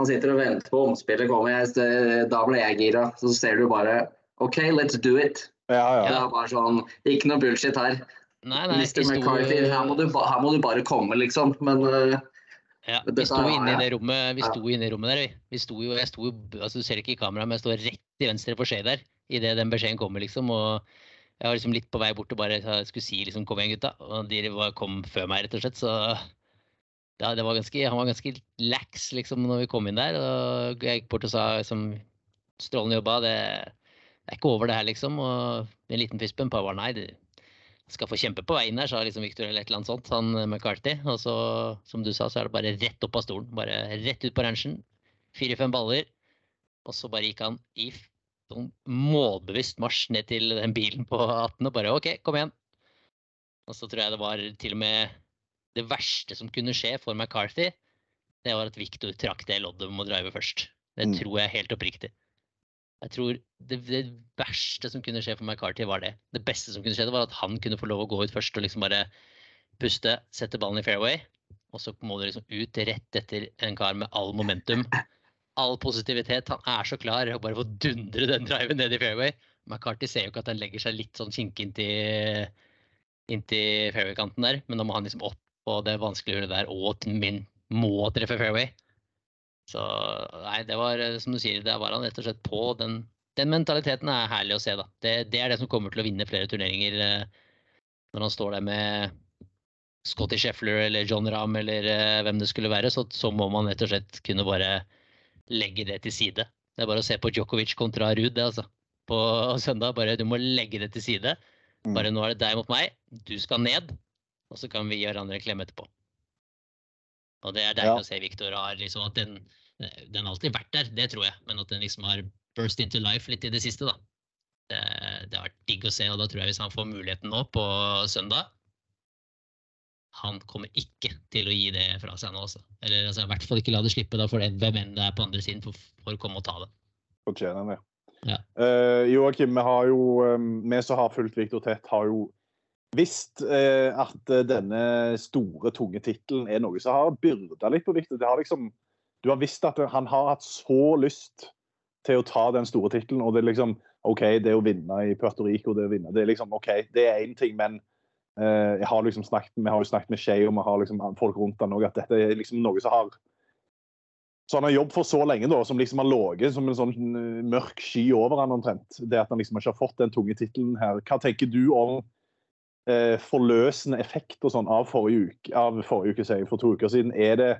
han sitter og venter på omspillet kommer. Jeg, da ble jeg gira. Så ser du bare OK, let's do it. Ja, ja. Det er bare sånn, Ikke noe bullshit her. Nei, nei, Mr. McCarthy, her må, du, her må du bare komme, liksom. Men eh, Ja, vi sto inne i det rommet vi sto inne i rommet der. vi. Vi sto jo, jeg sto jo, altså Du ser ikke i kamera, men jeg står rett til venstre for Skje der idet den beskjeden kommer, liksom. Og jeg var liksom litt på vei bort og bare skulle si liksom 'kom igjen, gutta'. Og de var, kom før meg, rett og slett. Så ja, det var ganske, han var ganske lax liksom når vi kom inn der. Og jeg gikk bort og sa liksom 'strålende jobba', det, det er ikke over det her, liksom. Og en liten fistbump bare 'nei, du skal få kjempe på veien her', sa liksom Victor eller et eller annet sånt, han eh, McCarthy. Og så, som du sa, så er det bare rett opp av stolen. Bare rett ut på ranchen. Fire-fem baller. Og så bare gikk han i sånn målbevisst marsj ned til den bilen på 18 og bare OK, kom igjen. Og så tror jeg det var til og med det verste som kunne skje for McCarthy, det var at Victor trakk det loddet om å drive først. Det Mm. tror jeg helt oppriktig. Jeg tror det, det verste som kunne skje for McCarthy, var det. Det beste som kunne skje, det var at han kunne få lov å gå ut først og liksom bare puste, sette ballen i fairway. Og så må du liksom ut rett etter en kar med all momentum. All positivitet. Han er så klar og bare får dundre den driven ned i fairway. McCarthy ser jo ikke at han legger seg litt sånn kinkig inntil, inntil fairway-kanten der, men da må han liksom opp på det vanskelige hullet der og min må treffe fairway. Så nei, det var eh, som du sier, der var han rett og slett på. Den, den mentaliteten er herlig å se, da. Det, det er det som kommer til å vinne flere turneringer eh, når han står der med Scotty Sheffler eller John Rahm eller eh, hvem det skulle være, så, så må man rett og slett kunne bare legge det til side. Det er bare å se på Djokovic kontra Ruud, det altså. På søndag. Bare du må legge det til side. Mm. Bare nå er det deg mot meg. Du skal ned. Og så kan vi gi hverandre en klem etterpå. Og det er deilig Ja. å se Viktor har liksom at den Den har alltid vært der, det tror jeg. Men at den liksom har burst into life litt i det siste, da. Det, det har vært digg å se, og da tror jeg hvis han får muligheten nå på søndag Han kommer ikke til å gi det fra seg nå, altså. Eller altså, i hvert fall ikke la det slippe, da, for hvem enn det er på andre siden, for, for å komme og ta det. Fortjener det. Ja. Uh, Joakim, vi har jo, um, vi som har fulgt Viktor tett, har jo visst eh, at uh, denne store, tunge tittelen er noe som har byrda litt på Victor. Det har liksom, du har visst at han har hatt så lyst til å ta den store tittelen, og det er liksom OK, det å vinne i Puerto Rico, det å vinne, det er liksom OK, det er én ting, men jeg har liksom snakket, vi har jo snakket med Shay og vi har liksom folk rundt han òg, at dette er liksom noe som har så han har jobbet for så lenge, da, som liksom har ligget som en sånn uh, mørk sky over han omtrent. Det at han liksom ikke har fått den tunge tittelen her. Hva tenker du om uh, forløsende effekt og sånn av forrige uke, av forrige uke, jeg, for to uker siden? Er det,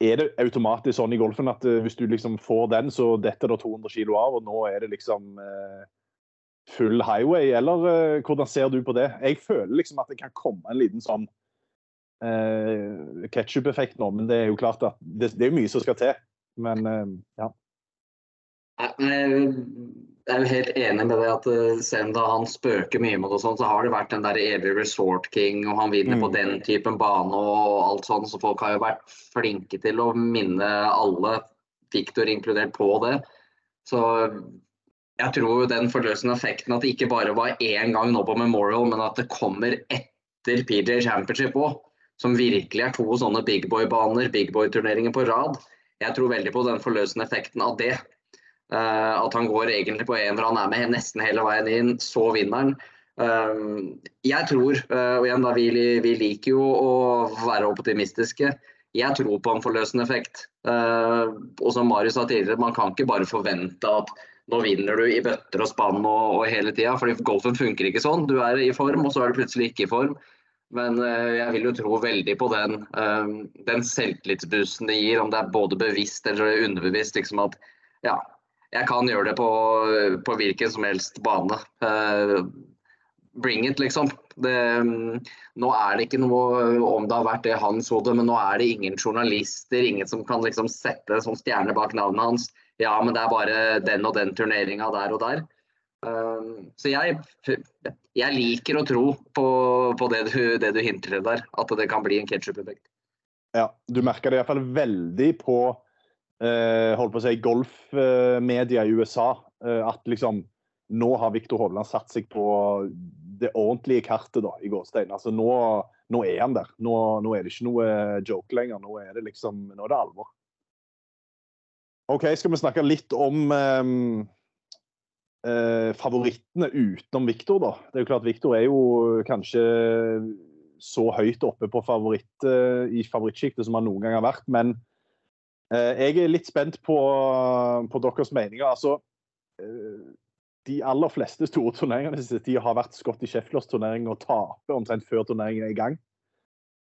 er det automatisk sånn i golfen at eh, hvis du liksom får den, så detter det 200 kilo av, og nå er det liksom full highway? Eller hvordan ser du på det? Jeg føler liksom at det kan komme en liten sånn eh, ketsjup-effekt nå, men det er jo klart at det, det er mye som skal til. Men eh, ja. Jeg er jo helt enig med det at eh, selv om han spøker mye med det, og sånt, så har det vært den der evige resort king, og han vinner mm. på den typen bane og alt sånt. Så folk har jo vært flinke til å minne alle, Victor inkludert, på det. Så jeg tror jo den forløsende effekten at det ikke bare var én gang nå på Memorial, men at det kommer etter PJ Championship òg som virkelig er to sånne big boy-baner, big boy-turneringer på rad. Jeg tror veldig på den forløsende effekten av det. Uh, at han går egentlig på én, for han er med nesten hele veien inn, så vinner han. Uh, jeg tror, uh, og igjen da, vi, vi, liker jo å være optimistiske, jeg tror på en forløsende effekt. og som Marius sa tidligere, man kan ikke bare forvente at nå vinner du i bøtter og spann og, og hele tida. fordi golfen funker ikke sånn. Du er i form, og så er du plutselig ikke i form. Men eh, jeg vil jo tro veldig på den, eh, den selvtillitsboosten det gir, om det er både bevisst eller underbevisst. Liksom at ja, jeg kan gjøre det på, på hvilken som helst bane. Uh, bring it, liksom. Det, nå er det ikke noe om det har vært det hans hode, men nå er det ingen journalister, ingen som kan liksom sette som stjerne bak navnet hans. Ja, men det er bare den og den turneringa der og der. Uh, så jeg, jeg, liker å tro på, på det, du, det, du, hinter der, at det kan bli en ketsjup-effekt. Ja, du merker det iallfall veldig på eh, holdt på å si, golfmedia i USA. Eh, at liksom nå har Viktor Hovland satt seg på det ordentlige kartet da, i gåstein. Altså nå, nå, er han der. Nå, nå, er det ikke noe joke lenger. Nå er det liksom, nå er det alvor. OK, skal vi snakke litt om um, eh, favorittene utenom Viktor, da. Det er jo klart Viktor er jo kanskje så høyt oppe på favoritt, eh, i favorittsjiktet som han noen gang har vært. Men eh, jeg er litt spent på, på deres meninger. Altså, eh, de aller fleste store turneringene de har vært Scotty Shefflers turnering og taper omtrent før turneringen er i gang.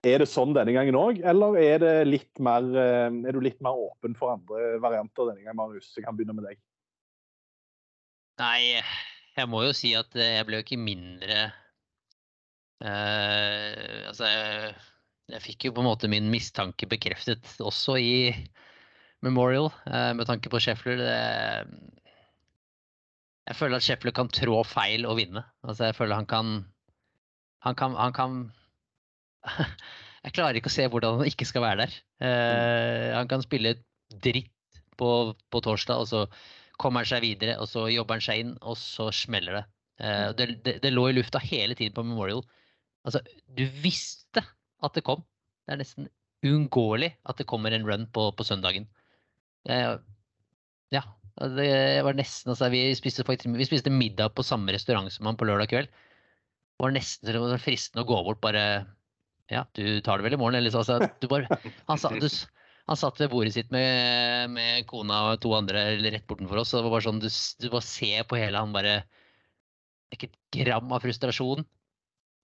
Er det sånn denne gangen òg, eller er, litt mer, eh, er, du litt mer åpen for andre varianter denne gangen, Marius? Jeg kan begynne med deg. Nei, jeg må jo si at eh, jeg ble jo ikke mindre eh, Altså, jeg, jeg, fikk jo på en måte min mistanke bekreftet også i Memorial, eh, med tanke på Sheffler. Det, jeg føler at Sheffler kan trå feil og vinne. Altså, jeg føler han kan Han kan, han kan [laughs] Jeg klarer ikke å se hvordan han ikke skal være der. Eh, han kan spille dritt på, på torsdag, og så kommer han seg videre, og så jobber han seg inn, og så smeller det. Uh, det, det, det, lå i lufta hele tiden på Memorial. Altså, du visste at det kom. Det er nesten uunngåelig at det kommer en run på, på søndagen. Uh, ja. Det var nesten altså, vi, spiste faktisk, vi spiste middag på samme restaurant som han på lørdag kveld. Det var nesten det var fristende å gå bort bare Ja, du tar det vel i morgen? Eller så, altså, bare, han sa, du, han satt ved bordet sitt med, med kona og to andre rett bortenfor oss. og det var bare sånn, Du, du bare ser på hele han bare Ikke et gram av frustrasjon.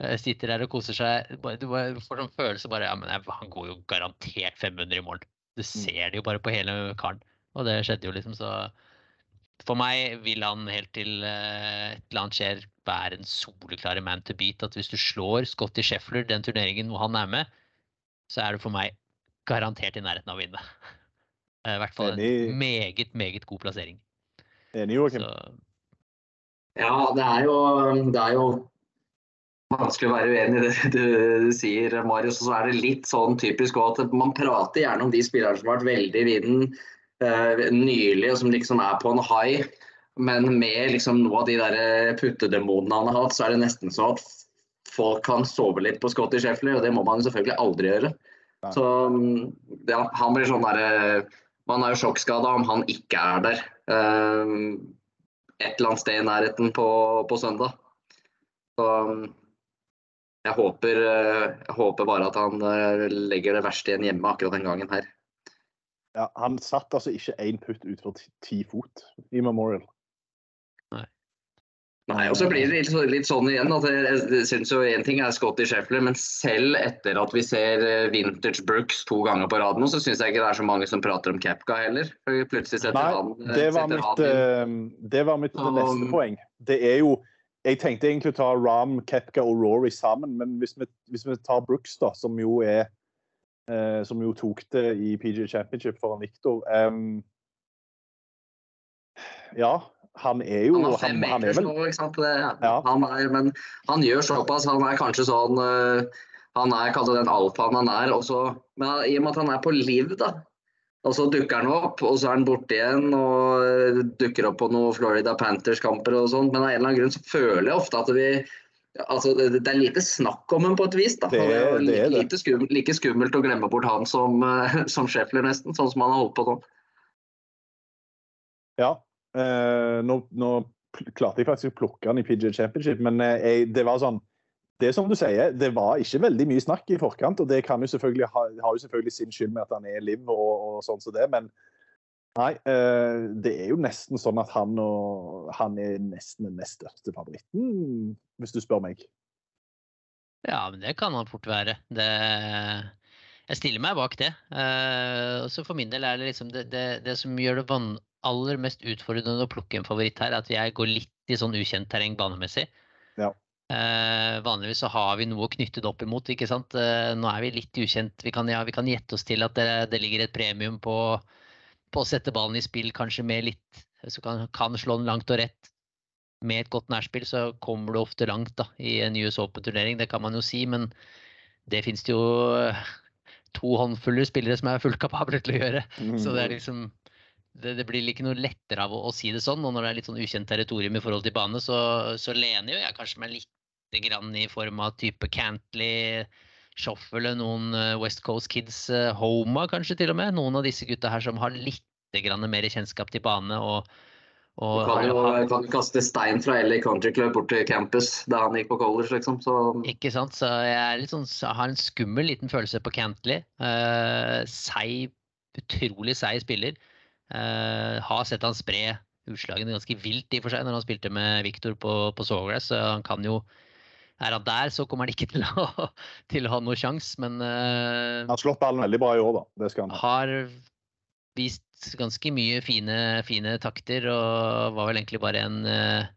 Jeg sitter der og koser seg. Du får sånn følelse bare ja, men Han går jo garantert 500 i morgen. Du mm. ser det jo bare på hele karen. Og det skjedde jo liksom, så For meg vil han helt til uh, et eller annet skjer, være en soleklare man to beat. At hvis du slår Scotty Sheffler den turneringen hvor han er med, så er det for meg garantert i nærheten av å vinne. I hvert fall en meget, meget god plassering. Enig, Joakim. Ja, det er jo, det er jo vanskelig å være uenig i det du sier, Marius. Og så er det litt sånn typisk at man prater gjerne om de spillerne som har vært veldig i vinden eh, nylig, og som liksom er på en high. Men med liksom noe av de der puttedemonene han har hatt, så er det nesten sånn at folk kan sove litt på Scotty Sheffley, og det må man selvfølgelig aldri gjøre. Nei. Så ja, han blir sånn derre Man er jo sjokkskada om han ikke er der. eh, et eller annet sted i nærheten på, på søndag. Så jeg håper, eh, jeg håper bare at han eh, legger det verste igjen hjemme akkurat den gangen her. Ja, han satt altså ikke én putt utfor ti- ti fot i Memorial. Nei, Nei, og så blir det litt, litt sånn igjen at jeg, jeg synes jo en ting er Scotty Sheffler, men selv etter at vi ser eh, Vintage Brooks to ganger på rad nå, så syns jeg ikke det er så mange som prater om Capca heller. Plutselig setter Nei, han det var mitt, han det var mitt neste poeng. Det er jo Jeg tenkte egentlig å ta Ram, Kepka og Rory sammen, men hvis vi, hvis vi tar Brooks, da, som jo er eh, Som jo tok det i PG Championship foran Victor um, Ja, han er jo Han fem han, han er vel Ja. han er, men han gjør såpass. Han er kanskje sånn eh, Han er kanskje den alfaen han er. også. men i og med at han er på liv, da. Og så dukker han opp, og så er han borte igjen og eh, dukker opp på noen Florida Panthers-kamper og sånt. Men av en eller annen grunn så føler jeg ofte at vi Altså, det er lite snakk om ham på et vis. da. Det er- jo det er det. Lite skummelt, like skummelt å glemme bort han som, eh, [laughs] som Scheffler, nesten. Sånn som han har holdt på nå. Ja. eh, nå, nå klarte jeg faktisk å plukke han i PJ Championship, men eh, jeg, det var sånn Det som du sier, det var ikke veldig mye snakk i forkant, og det kan jo selvfølgelig ha, har jo selvfølgelig sin skyld med at han er liv og, og sånn som det, men nei, eh, det er jo nesten sånn at han, og, han er nesten den nest største favoritten, hvis du spør meg. Ja, men det kan han fort være. Det, jeg stiller meg bak det. Eh, så for min del er det liksom det, det, det som gjør det van, aller mest utfordrende å plukke en favoritt her, er at jeg går litt i sånn ukjent terreng banemessig. Ja. Eh, vanligvis så har vi noe å knytte det opp imot, ikke sant. Eh, nå er vi litt ukjent. Vi kan, ja, vi kan gjette oss til at det, det ligger et premium på, på å sette ballen i spill, kanskje med litt Så kan, kan slå den langt og rett med et godt nærspill så kommer du ofte langt da, i en US Open-turnering, det kan man jo si, men det finnes det jo to håndfulle spillere som er fullt kapable til å gjøre. Så det er liksom det, det blir ikke noe lettere av å, å si det sånn. Og når det er litt sånn ukjent territorium i forhold til bane, så, så lener jo jeg kanskje meg litt grann i form av type Cantley, Shuffle, noen eh, West Coast Kids, eh, Homa kanskje til og med. Noen av disse gutta her som har litt grann mer kjennskap til bane og, Du kan jo, kan kaste stein fra LA Country Club bort til campus da han gikk på college, liksom. Så Ikke sant, så jeg sånn, så har en skummel liten følelse på Cantley. Uh, seig, utrolig seig spiller. Eh, har sett han spre utslagene ganske vilt i og for seg når han spilte med Victor på, på Sawgrass. Så han kan jo Er han der, så kommer han ikke [laughs] til å, til å ha noe sjanse, men uh, Han har slått ballen veldig bra i år, da. Det skal han ha. har vist ganske mye fine, fine takter og var vel egentlig bare en uh,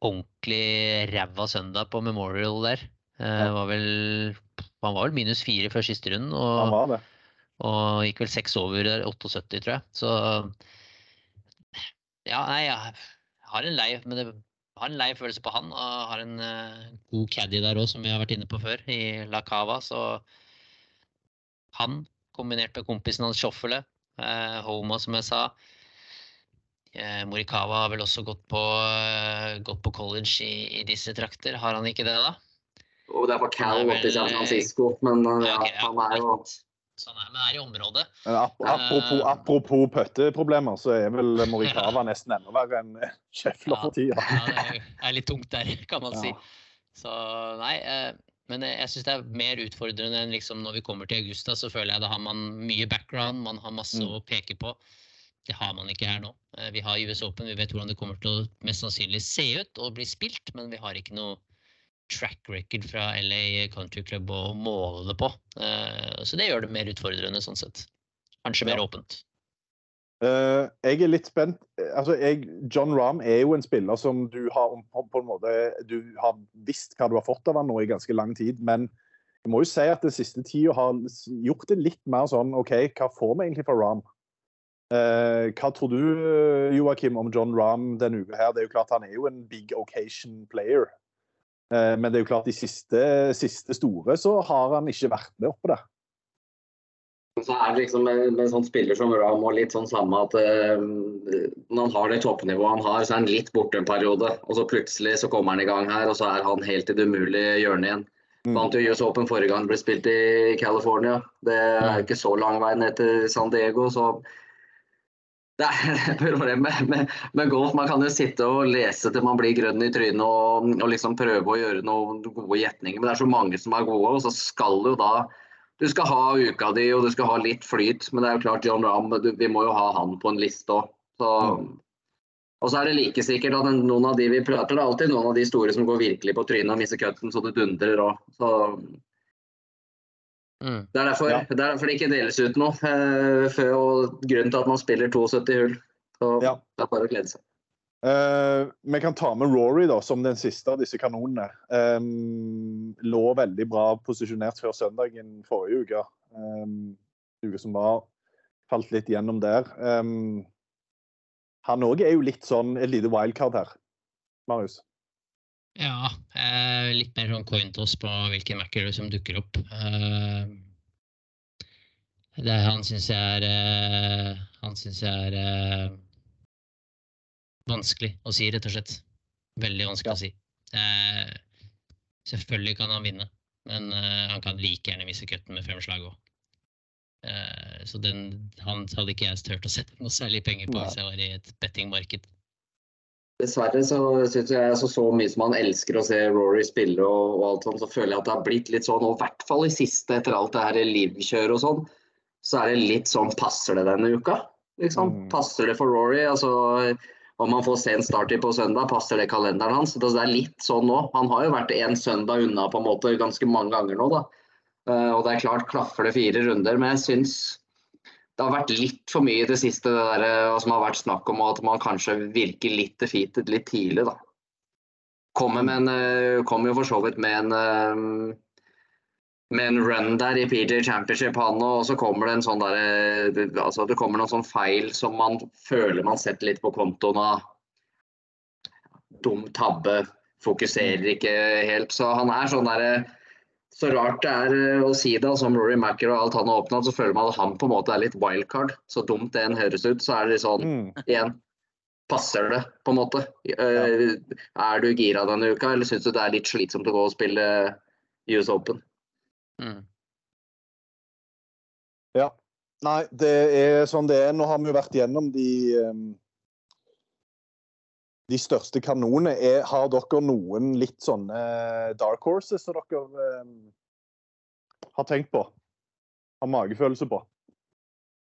ordentlig ræva søndag på Memorial der. Uh, var vel, han var vel minus fire før siste runden Han og, var det. Og gikk vel seks over der, 78, tror jeg. Så ja, nei, jeg har en lei, men det, har en lei følelse på han. Og har en uh, god caddy der òg, som vi har vært inne på før, i La Cava. Så han, kombinert med kompisen hans Sjoffele, uh, Homa, som jeg sa. Eh, Morikawa har vel også gått på, eh, gått på college i, i disse trakter. Har han ikke det, da? Og det er på Cal oppe i San Francisco, men uh, ja, han er jo. Så han er, men er i området. Men apropos, uh, apropos pøtteproblemer, så er vel Morikawa nesten enda verre enn Schäfler Scheffler for tida. Ja, det er, litt tungt der, kan man si. Så nei, Uh, men jeg- syns det er mer utfordrende enn liksom når vi kommer til august. Da, så føler jeg da har man mye background, man har masse Mm. å peke på. Det har man ikke her nå. Eh, Vi har US Open, vi vet hvordan det kommer til å mest sannsynlig se ut og bli spilt, men vi har ikke noe track record fra LA Country Club å måle det på. Eh, Så det gjør det mer utfordrende sånn sett. Kanskje mer Ja. åpent. Uh, jeg er litt spent. Altså, jeg, John Rahm er jo en spiller som du har på, en måte, du har visst hva du har fått av han nå i ganske lang tid. Men jeg må jo si at den siste tida har gjort det litt mer sånn OK, hva får vi egentlig fra Rahm? Uh, hva tror du, Joakim, om John Rahm denne uka her? Det er jo klart Han er jo en big occasion player. Eh, men det er jo klart de siste, siste store så har han ikke vært med oppå der. Så er det liksom med, med sånn spiller som Ram og litt sånn samme at uh, når han har det toppnivået han har, så er han litt borte en periode. Og så plutselig så kommer han i gang her, og så er han helt i det umulige hjørnet igjen. Mm. Vant jo US Open forrige gang det ble spilt i California. Det er mm. ikke så lang vei ned til San Diego, så [laughs] det er problemet med, med, golf. Man kan jo sitte og lese til man blir grønn i trynet og, og liksom prøve å gjøre noen gode gjetninger, men det er så mange som er gode, og så skal du da du skal ha uka di og du skal ha litt flyt, men det er jo klart John Rahm, vi må jo ha han på en liste òg. Og så er det like sikkert at noen av de vi prater, det er alltid noen av de store som går virkelig på trynet og mister cutten så det dundrer òg. Mm. det, er derfor, ja. det er derfor det ikke deles ut noe. Eh, for, og grunnen til at man spiller 72 hull. Så ja. det er bare å glede seg. Uh, vi kan ta med Rory da, som den siste av disse kanonene. Um, lå veldig bra posisjonert før søndagen forrige uke. Um, uke som var falt litt gjennom der. Um, han òg er jo litt sånn et lite wildcard her, Marius. Ja, eh, litt mer sånn Cointos på hvilken Macker som dukker opp. Eh, det han syns jeg er eh, Han syns jeg er eh, vanskelig å si, rett og slett. Veldig vanskelig ja. å si. Eh, selvfølgelig kan han vinne, men eh, han kan like gjerne miste cutten med fem slag òg. Eh, så den han hadde ikke jeg turt å sette noe særlig penger på hvis jeg var i et bettingmarked. Dessverre så syns jeg så, så mye som han elsker å se Rory spille og, og, alt sånt, så føler jeg at det har blitt litt sånn, og i hvert fall i siste etter alt det her livkjøret og sånn, så er det litt sånn Passer det denne uka? Liksom? Mm. Passer det for Rory? Altså om han får sen starttid på søndag, passer det kalenderen hans? Det er litt sånn nå. Han har jo vært én søndag unna på en måte ganske mange ganger nå. da. Eh, og det er klart, klaffer det fire runder, men jeg syns det har vært litt for mye i det siste, det der, eh, som har vært snakk om at man kanskje virker litt defeated litt tidlig, da. Kommer, en, eh, kommer jo for så vidt med en med en run der i PJ Championship, han og så kommer det en sånn der, altså det kommer noen sånn feil som man føler man setter litt på kontoen av dum tabbe, fokuserer ikke helt. Så han er sånn derre Så rart det er eh, å si det, som Rory Macker og alt han har oppnådd, så føler man at han på en måte er litt wildcard. Så dumt det en høres ut, så er det litt sånn mm. igjen passer det, på en måte? Ja. Eh, er du gira denne uka, eller syns du det er litt slitsomt å gå og spille US Open? Mm. Ja. Nei, det er sånn det er. Nå har vi jo vært gjennom de um, de største kanonene. Er, har dere noen litt sånne dark horses som dere um, har tenkt på? Har magefølelse på?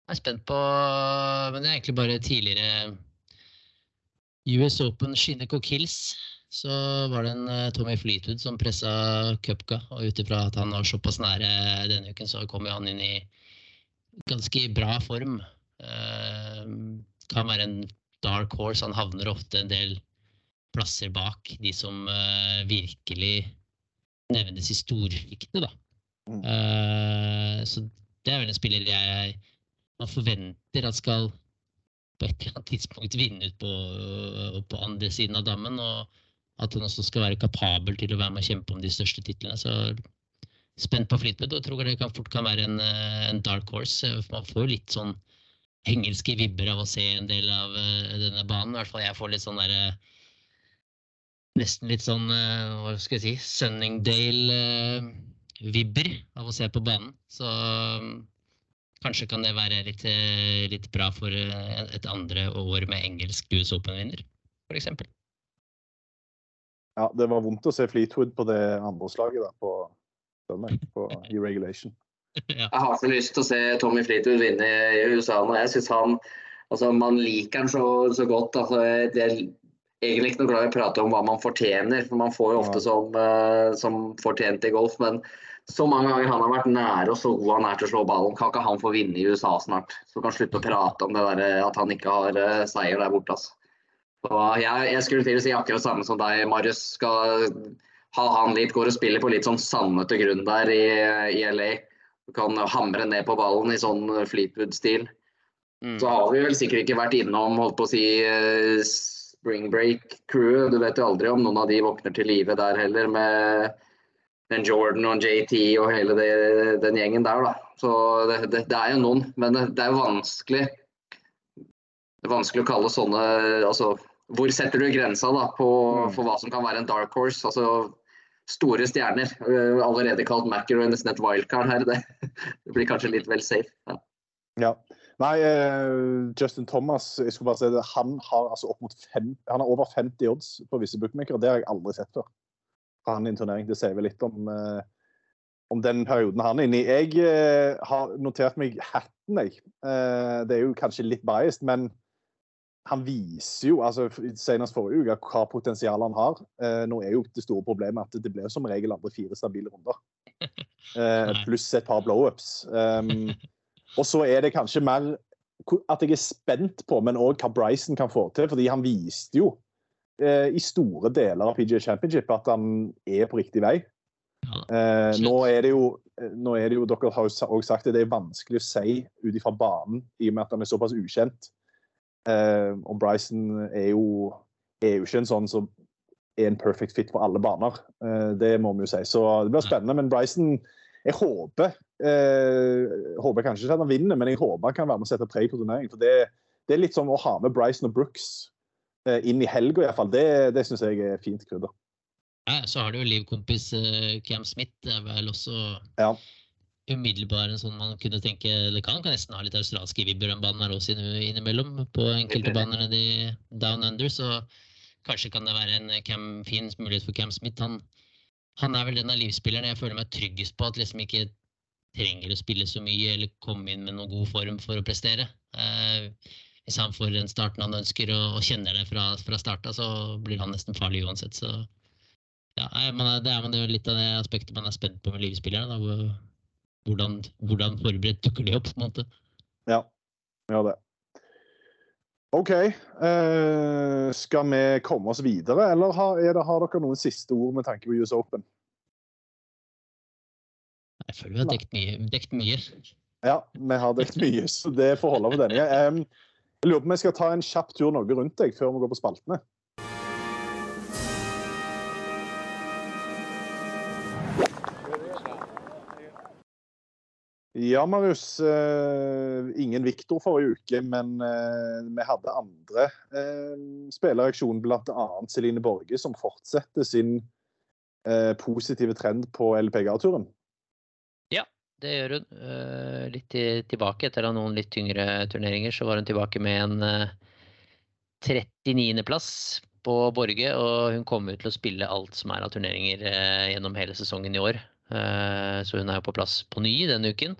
Jeg er spent på Men det er egentlig bare tidligere US Open Shinneco Kills. så var det en uh, Tommy Fleetwood som pressa Cupka. Og ut ifra at han var såpass nære denne uken, så kom jo han inn i ganske bra form. Uh, kan være en dark horse. Han havner ofte en del plasser bak de som uh, virkelig nevnes i storryktene, da. Uh, så det er vel en spiller jeg man forventer at skal på et eller annet tidspunkt vinne ut på, på andre siden av dammen. og at han også skal være kapabel til å være med og kjempe om de største titlene. Så spent på Fleetwood og tror det kan fort kan være en, eh, en, dark horse. Man får jo litt sånn engelske vibber av å se en del av uh, denne banen. I hvert fall jeg får litt sånn derre uh, Nesten litt sånn uh, hva skal jeg si Sunningdale-vibber av å se på banen. Så kanskje kan det være litt, litt bra for et andre år med engelsk US Open-vinner, f.eks. Ja, det var vondt å se Fleetwood på det andre slaget da, på søndag, i [laughs] regulation. [laughs] Jeg har så lyst til å se Tommy Fleetwood vinne i USA nå. Jeg synes han altså Man liker han så, så godt. Altså, det er egentlig ikke noe glad i å prate om hva man fortjener, for man får jo ofte som, uh, som fortjent i golf. Men så mange ganger han har vært nære og så god han er til å slå ballen, kan ikke han få vinne i USA snart? Så kan han slutte å prate om det der, at han ikke har uh, seier der borte. Altså. Jeg, jeg, skulle til å si akkurat samme som deg, Marius. Skal ha han litt, går og spiller på litt sånn sandete grunn der i, i LA. Kan hamre ned på ballen i sånn Fleetwood-stil. Mm. Så har vi vel sikkert ikke vært innom holdt på å si eh, spring break-crewet. Du vet jo aldri om noen av de våkner til live der heller, med den Jordan og JT og hele det, den gjengen der, da. Så det, det, det er jo noen, men det, er jo vanskelig. Det er vanskelig å kalle sånne Altså, hvor setter du grensa da på, Mm. for hva som kan være en dark horse? Altså store stjerner. Allerede kalt McIlroy nesten et wildcard her. [laughs] Det, blir kanskje litt vel safe. Ja. Ja. Nei, uh, Justin Thomas jeg skulle bare si det, han har altså opp mot fem, han har over 50 odds på visse bookmakere. Det har jeg aldri sett før. Han i en turnering. Det sier vel litt om, uh, om den perioden han er inne i. Jeg uh, har notert meg hatten, jeg. Det er jo kanskje litt biased, men han viser jo, altså senest forrige uke, hva potensial han har. Eh, nå er jo det store problemet at det blir som regel andre fire stabile runder. [laughs] Eh, pluss et par blow-ups. Um, [laughs] og så er det kanskje mer at jeg er spent på, men òg hva Bryson kan få til. fordi han viste jo eh, i store deler av PGA Championship at han er på riktig vei. Eh, nå er det jo eh, nå er det jo, Dere har jo sa- sagt det, det er vanskelig å si ut ifra banen, i og med at han er såpass ukjent. Eh, og Bryson er jo, er jo ikke en sånn som er en perfect fit for alle baner. Eh, det må vi jo si. Så det blir spennende. Men Bryson Jeg håper eh, håper kanskje ikke at han vinner, men jeg håper han kan være med å sette preg på turneringen. For det, det er litt sånn å ha med Bryson og Brooks eh, inn i helga, iallfall. Det, det syns jeg er fint krydder. Ja, så har du jo livkompis eh, Cam Smith. Det er vel også Ja. Umiddelbart en sånn man kunne tenke Det kan, kan nesten ha litt australske banen også innimellom. På enkelte baner nede i Down Under, så kanskje kan det være en Cam, fin mulighet for Cam Smith. Han, han er vel den av livsspillerne jeg føler meg tryggest på at liksom ikke trenger å spille så mye eller komme inn med noen god form for å prestere. Eh, hvis han får den starten han ønsker og, og kjenner det fra, fra starta, så blir han nesten farlig uansett. Så ja, man er, det er man jo litt av det aspektet man er spent på med livsspillerne. Da, hvordan, hvordan forberedt dukker de opp? på en måte. Ja, gjør det. OK. Eh, skal vi komme oss videre, eller har, det, har dere noen siste ord med tanke på US Open? Jeg føler vi har dekt mye. Dekt mye. Ja, vi har dekt mye, så det får holde for denne gang. Jeg lurer på om jeg skal ta en kjapp tur noe rundt deg før vi går på spaltene. Ja, Marius. Eh, ingen Viktor forrige uke, men eh, vi hadde andre eh, spillereaksjon, bl.a. Celine Borge, som fortsetter sin positive trend på LPGA-turen. Ja, Det gjør hun. Litt tilbake etter noen litt tyngre turneringer, så var hun tilbake med en eh, 39.-plass på Borge. Og hun kommer til å spille alt som er av turneringer gjennom hele sesongen i år. Eh, så hun er jo på plass på ny denne uken.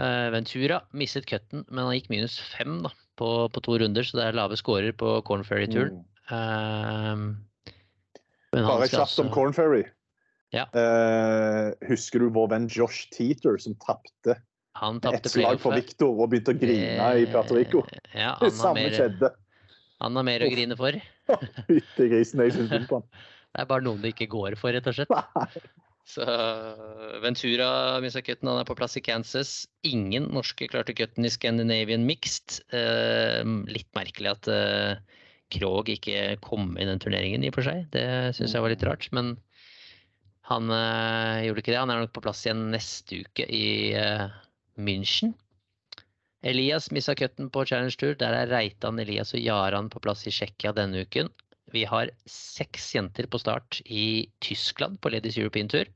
Eh, Ventura mistet cutten, men han gikk minus fem da, på, på to runder, så det er lave scorer på Corn Ferry-turen. Mm. Eh, Bare kjapt om altså- Corn Ferry. Ja. Uh, husker du vår venn Josh Teeter som tapte ett slag for. Victor og begynte å grine i Puerto Rico? Ja, [laughs] Det samme mer, skjedde. han har mer å grine for. [laughs] Fytti grisen, jeg syns synd på han. [laughs] Det er bare noen det ikke går for, rett og slett. Så Ventura mista cutten, han er på plass i Kansas. Ingen norske klarte cutten i Scandinavian Mixed. Eh, litt merkelig at eh, Krog ikke kom i den turneringen, i og for seg. Det syns jeg var litt rart. Men han eh, gjorde ikke det. Han er nok på plass igjen neste uke i eh, München. Elias mista cutten på Challenge Tour. Der er Reitan, Elias og Jaran på plass i Tsjekkia denne uken. Vi har seks jenter på start i Tyskland på Ladies European Tour.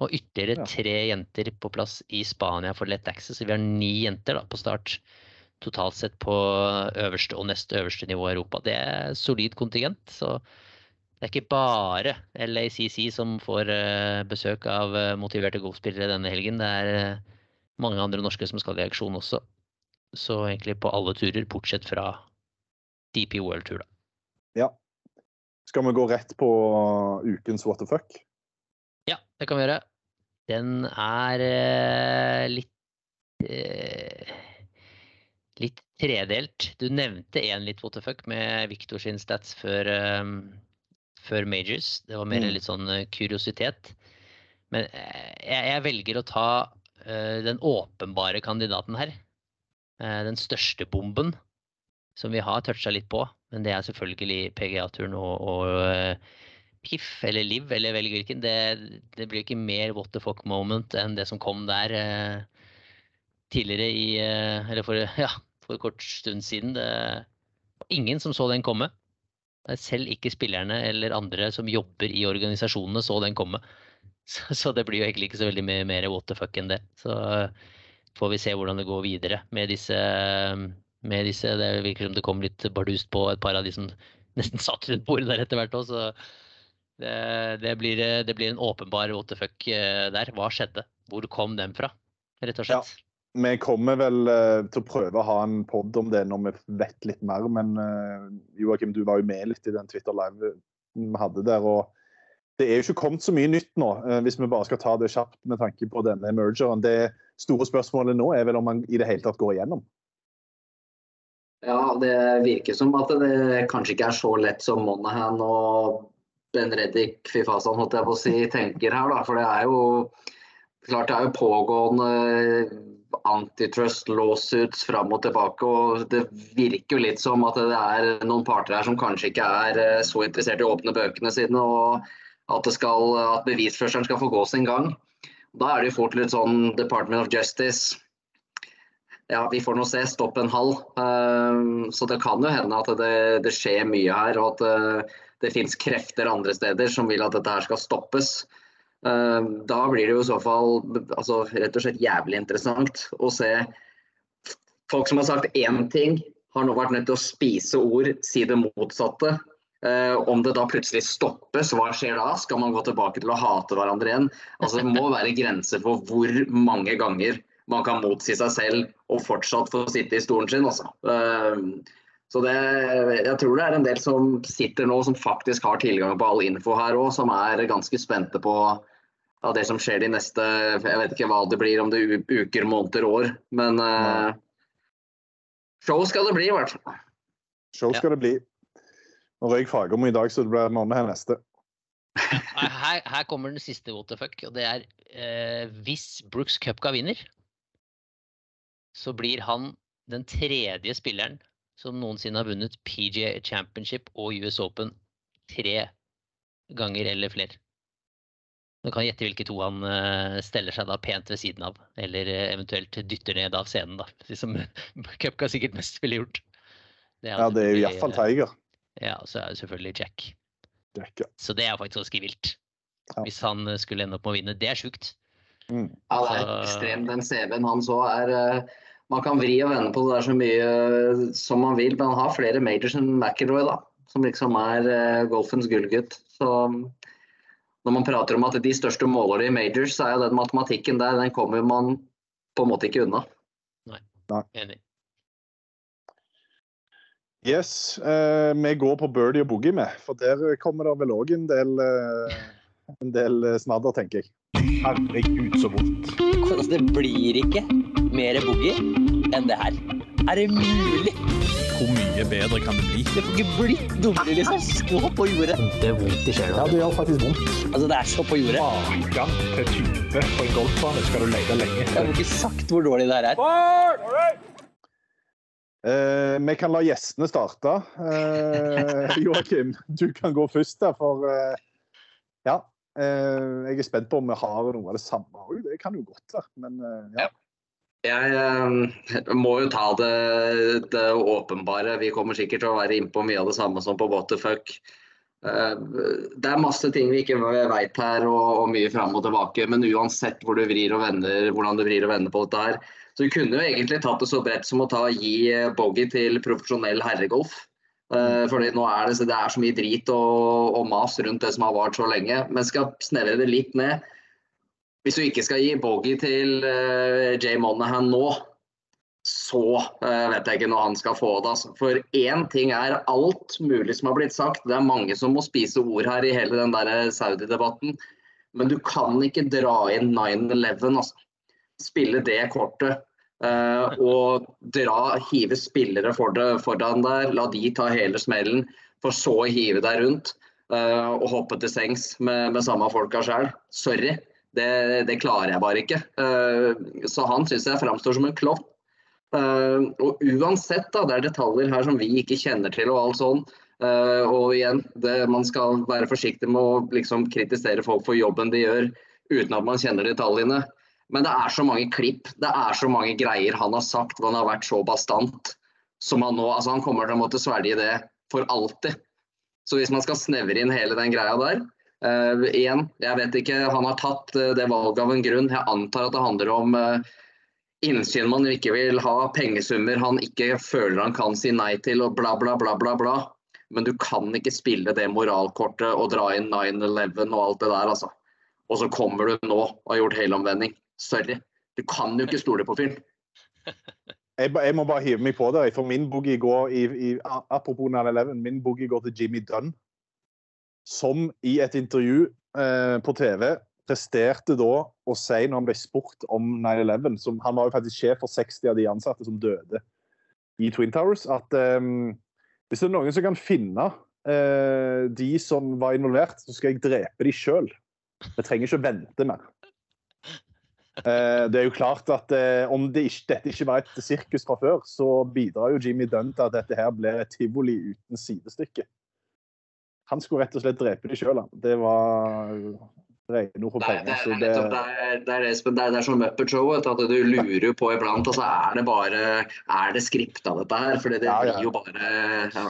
Og ytterligere tre jenter på plass i Spania for Let Access. Så vi har ni jenter da, på start totalt sett på øverste og nest øverste nivå i Europa. Det er solid kontingent. Så det er ikke bare LACC som får eh, besøk av eh, motiverte golfspillere denne helgen. Det er eh, mange andre norske som skal i aksjon også. Så egentlig på alle turer, bortsett fra DP World Tour, da. Ja. Skal vi gå rett på ukens what the fuck? Ja, det kan vi gjøre. Den er eh, litt eh, Litt tredelt. Du nevnte én litt what the fuck med Victor sin stats før, eh, før Majors. Det var mer Mm. litt sånn eh, kuriositet. Men eh, jeg, jeg velger å ta eh, den åpenbare kandidaten her. Eh, den største bomben som vi har toucha litt på, men det er selvfølgelig PGA-turen og, og eh, PIF eller LIV eller velg hvilken. Det, det, blir ikke mer what the fuck moment enn det som kom der eh, tidligere i eh, Eller for, [laughs] ja, for kort stund siden. Det var ingen som så den komme. Selv ikke spillerne eller andre som jobber i organisasjonene så den komme. [laughs] Så, så det blir jo egentlig ikke så veldig mye mer what the fuck enn det. Så får vi se hvordan det går videre med disse. Med disse. Det virker som det kom litt bardust på et par av de som [laughs] nesten satt rundt bordet der etter hvert òg, så det, det, blir, det, blir, en åpenbar what the fuck eh, der. Hva skjedde? Hvor kom den fra, rett og slett? Ja. Vi kommer vel uh, til å prøve å ha en pod om det når vi vet litt mer. Men uh, Joakim, du var jo med litt i den Twitter Live vi hadde der. og Det er jo ikke kommet så mye nytt nå, uh, hvis vi bare skal ta det kjapt med tanke på denne mergeren. Det store spørsmålet nå er vel om man i det hele tatt går igjennom? Ja, det virker som at det kanskje ikke er så lett som Monahan og Ben Reddik Fifasan holdt jeg på å si, tenker her. Da. For det er jo klart det er jo pågående antitrust lawsuits fram og tilbake. og Det virker jo litt som at det er noen parter her som kanskje ikke er eh, så interessert i å åpne bøkene sine, og at, skal, at bevisførselen skal få gå sin gang. Da er det jo fort litt sånn Department of Justice ja, vi får nå se. Stopp en halv. Uh, så det kan jo hende at det, det skjer mye her, og at det, det finnes krefter andre steder som vil at dette her skal stoppes. Eh, da blir det jo i så fall altså, rett og slett jævlig interessant å se folk som har sagt én ting, har nå vært nødt til å spise ord, si det motsatte. Uh, om det da plutselig stoppes, hva skjer da? Skal man gå tilbake til å hate hverandre igjen? Altså, det må være grenser for hvor mange ganger man kan motsi seg selv og fortsatt få sitte i stolen sin. Altså. Uh, så det, jeg tror det er en del som sitter nå som faktisk har tilgang på all info her òg, som er ganske spente på ja, det som skjer de neste Jeg vet ikke hva det blir, om det er uker, måneder, år. Men uh, show skal det bli, i hvert fall. Show skal ja. det bli. Nå røyk Fagermo i dag, så det blir måned her neste. her, her, kommer den siste what the fuck, og det er uh, hvis Brooks Cupka vinner, så blir han den tredje spilleren som noensinne har vunnet PGA Championship og US Open tre ganger eller flere. Du kan gjette hvilke to han eh, steller seg da pent ved siden av, eller eh, eventuelt dytter ned av scenen, da. [laughs] Som [laughs] Cupka sikkert mest ville gjort. Det ja, det er jo iallfall Tiger. Ja, og så er det selvfølgelig Jack. Jack ja. Så det er faktisk ganske vilt. Ja. Hvis han eh, skulle ende opp med å vinne. Det er sjukt. Mm. Ja, det er ekstremt. Den CV-en hans òg er Man kan vri og vende på det der så mye som man vil, men han har flere majors enn McIlroy, da. Som liksom er golfens gullgutt. Så når man prater om at de største målere i majors, så er jo den matematikken der, den kommer man på en måte ikke unna. Nei. Enig. Yes, eh, vi går på birdie og boogie med, for der kommer det vel òg en del, eh, en del snadder, tenker jeg. Herregud, så vondt. Altså, det blir ikke mer boogie enn det her. Er det mulig? Hvor mye bedre kan det bli? Det får ikke blitt dummere, liksom. Så på jordet. Det er vondt i sjela. Ja, det gjør faktisk vondt. Altså, det er så på jordet. Maken til type på en golfbane skal du lete lenge Jeg har ikke sagt hvor dårlig det her er. Uh, vi kan la gjestene starte. Uh, Joakim, du kan gå først der, for. Eh, jeg er spent på om vi har noe av det samme òg. Det kan jo godt være, men eh, ja. Jeg uh, må jo ta det, det, åpenbare. Vi kommer sikkert til å være innpå mye av det samme som på What the fuck. Uh, det er masse ting vi ikke veit her, og, og, mye fram og tilbake. Men uansett hvor du vrir og vender, hvordan du vrir og vender på dette her, så vi kunne jo egentlig tatt det så bredt som å ta, gi bogey til profesjonell herregolf. Uh, fordi nå er det, det er så mye drit og, og mas rundt det som har vart så lenge. Men skal snevre det litt ned hvis du ikke skal gi bogey til uh, Jay Monahan nå, så uh, vet jeg ikke når han skal få det. Altså. For én ting er alt mulig som har blitt sagt. Det er mange som må spise ord her i hele den der Saudi-debatten. Men du kan ikke dra inn 9-11. Altså. Spille det kortet. Uh, og dra, hive spillere for det, foran der. La de ta hele smellen, for så å hive deg rundt. Uh, og hoppe til sengs med, med samme folka sjøl. Sorry. Det, det, klarer jeg bare ikke. Eh, så han syns jeg framstår som en klovn. Og uansett, da, det er detaljer her som vi ikke kjenner til og alt sånn. Og igjen, det, man skal være forsiktig med å liksom kritisere folk for jobben de gjør uten at man kjenner detaljene. Men det er så mange klipp, det er så mange greier han har sagt han har vært så bastant. Som han nå, altså han kommer til å måtte svelge det for alltid. Så hvis man skal snevre inn hele den greia der eh, Igjen, jeg vet ikke, han har tatt eh, det valget av en grunn. Jeg antar at det handler om uh, innsyn man ikke vil ha, pengesummer han ikke føler han kan si nei til, og bla, bla, bla, bla. bla. Men du kan ikke spille det moralkortet og dra inn 9-11 og alt det der, altså. Og så kommer du nå og har gjort helomvending. Sorry. Du kan jo ikke stole på fyren. Jeg, jeg må bare hive meg på der, for min boogie går i, i Apropos 9-11, min boogie går til Jimmy Dunn. Som i et intervju eh, på TV presterte da å si når han ble spurt om 9-11 Han var jo faktisk sjef for 60 av de ansatte som døde i Twin Towers. At eh, hvis det er noen som kan finne eh, de som var involvert, så skal jeg drepe de sjøl. Vi trenger ikke å vente mer. Eh, Det er jo klart at eh, Om det ikke, dette ikke var et sirkus fra før, så bidrar jo Jimmy Dunn til at dette her blir et tivoli uten sidestykke. Han skulle rett og slett drepe de sjøl. Det var regner for er, penger. er, Så det, det, det, det, er, det er som Muppet Show, at du lurer jo på iblant. Altså, er det bare Er det skripta, dette her? For det blir jo bare ja.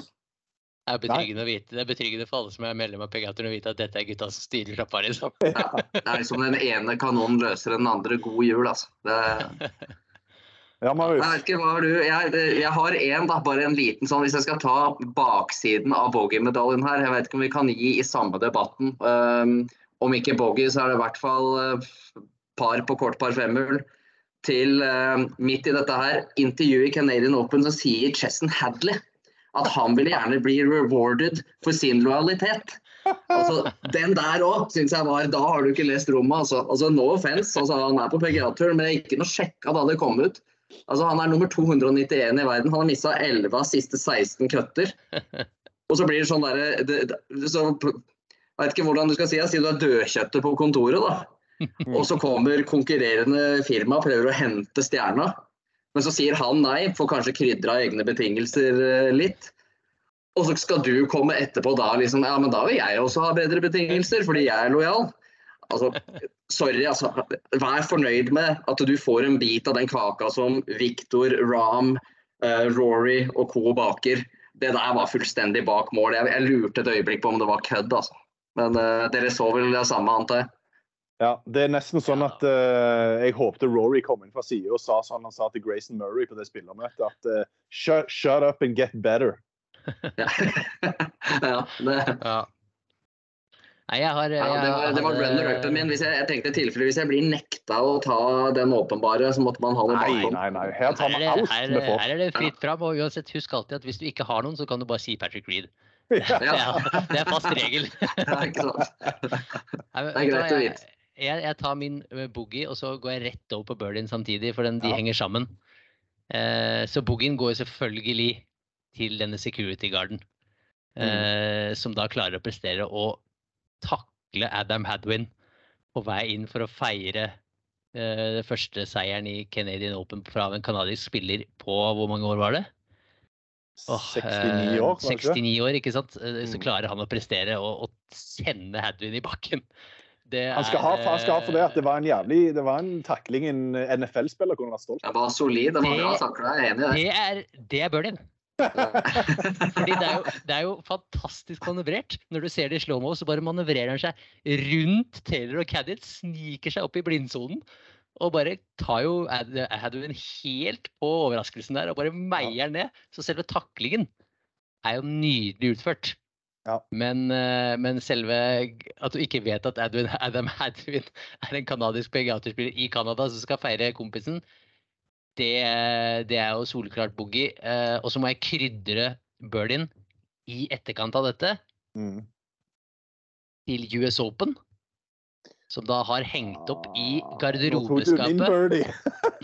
Det er betryggende å vite. Det er betryggende for alle som er medlem av Pegatoren å vite at dette er gutta som styrer trappa, liksom. [laughs] Ja, det er liksom den ene kanonen løser den andre. God jul, altså. Det, [laughs] ja, jeg vet ikke, hva har du? Jeg, jeg har en, da, bare en liten sånn, hvis jeg skal ta baksiden av Bogey-medaljen her. Jeg vet ikke om vi kan gi i samme debatten. Um, om ikke Bogey, så er det i hvert fall uh, par på kort par femhull. Til uh, midt i dette her, intervjuet i Canadian Open så sier Chesson Hadley at han vil gjerne bli rewarded for sin lojalitet. Altså, Den der òg syns jeg var Da har du ikke lest rommet, altså. altså no offense, altså, han er på PGA-tur, men jeg ikke noe sjekka da det kom ut. Altså, Han er nummer 291 i verden. Han har mista 11 av siste 16 cutter. Og så blir det sånn derre så, Jeg vet ikke hvordan du skal si det. Si du er dødkjøttet på kontoret, da. Og så kommer konkurrerende firma og prøver å hente stjerna. Men så sier han nei, får kanskje krydra egne betingelser eh, litt. Og så skal du komme etterpå da liksom Ja, men da vil jeg også ha bedre betingelser, fordi jeg er lojal. Altså, sorry, altså. Vær fornøyd med at du får en bit av den kaka som Victor, Ram, eh, Rory og co. baker. Det der var fullstendig bak mål. Jeg, jeg lurte et øyeblikk på om det var kødd, altså. Men uh, dere så vel det samme, antar jeg? Ja, det er nesten sånn at uh, jeg håpte Rory kom inn fra sida og sa sånn han sa til Grayson Murray på det spillermøtet, at uh, shut, shut up and get better. Ja, [laughs] ja det, Ja. Nei, jeg har ja, det var, det var hadde- runner-upen min. Hvis jeg, jeg tenkte tilfelle hvis jeg blir nekta å ta den åpenbare, så måtte man ha noe bakom. nei, nei. Her tar Her er, alt det, her, vi får. her er det fritt fram. Og uansett, husk alltid at hvis du ikke har noen, så kan du bare si Patrick Reed. Ja, [laughs] Ja, det er fast regel. ja, ikke sant? Det er greit å vite. Jeg, jeg tar min eh, boogie, og så går jeg rett over på birdien samtidig, for den, de Ja. henger sammen. Eh, så boogien går selvfølgelig til denne security guarden, Mm. eh, som da klarer å prestere å takle Adam Hadwin på vei inn for å feire eh, den første seieren i Canadian Open fra en canadisk spiller på hvor mange år var det? Oh, 69 eh, år, kanskje? ikke 69 år, ikke sant? Eh, Så Mm. klarer han å prestere og, og sende Hadwin i bakken. Det Han skal, ha, han skal ha for det at det er- var en jævlig det var en takling en NFL-spiller kunne vært stolt av. Det var solid. Det var Det- takla. Jeg er enig i det. Det er, det er birdien. [laughs] Fordi det er, jo, det er jo fantastisk manøvrert. Når du ser det i slow-mo, så bare manøvrerer han seg rundt Taylor og Cadditt, sniker seg opp i blindsonen. Og bare tar jo Ad- Hadwin helt på overraskelsen der og bare meier ned. Så selve taklingen er jo nydelig utført. Ja. Men, eh, men selve at du ikke vet at Edwin, [laughs] Adam Hadwin er en kanadisk PGA-spiller i Canada som skal feire kompisen, det, det er jo soleklart boogie. Eh, og så må jeg krydre birdien i etterkant av dette Mm. til US Open. Som da har hengt opp i garderobeskapet. Nå tok du min birdie.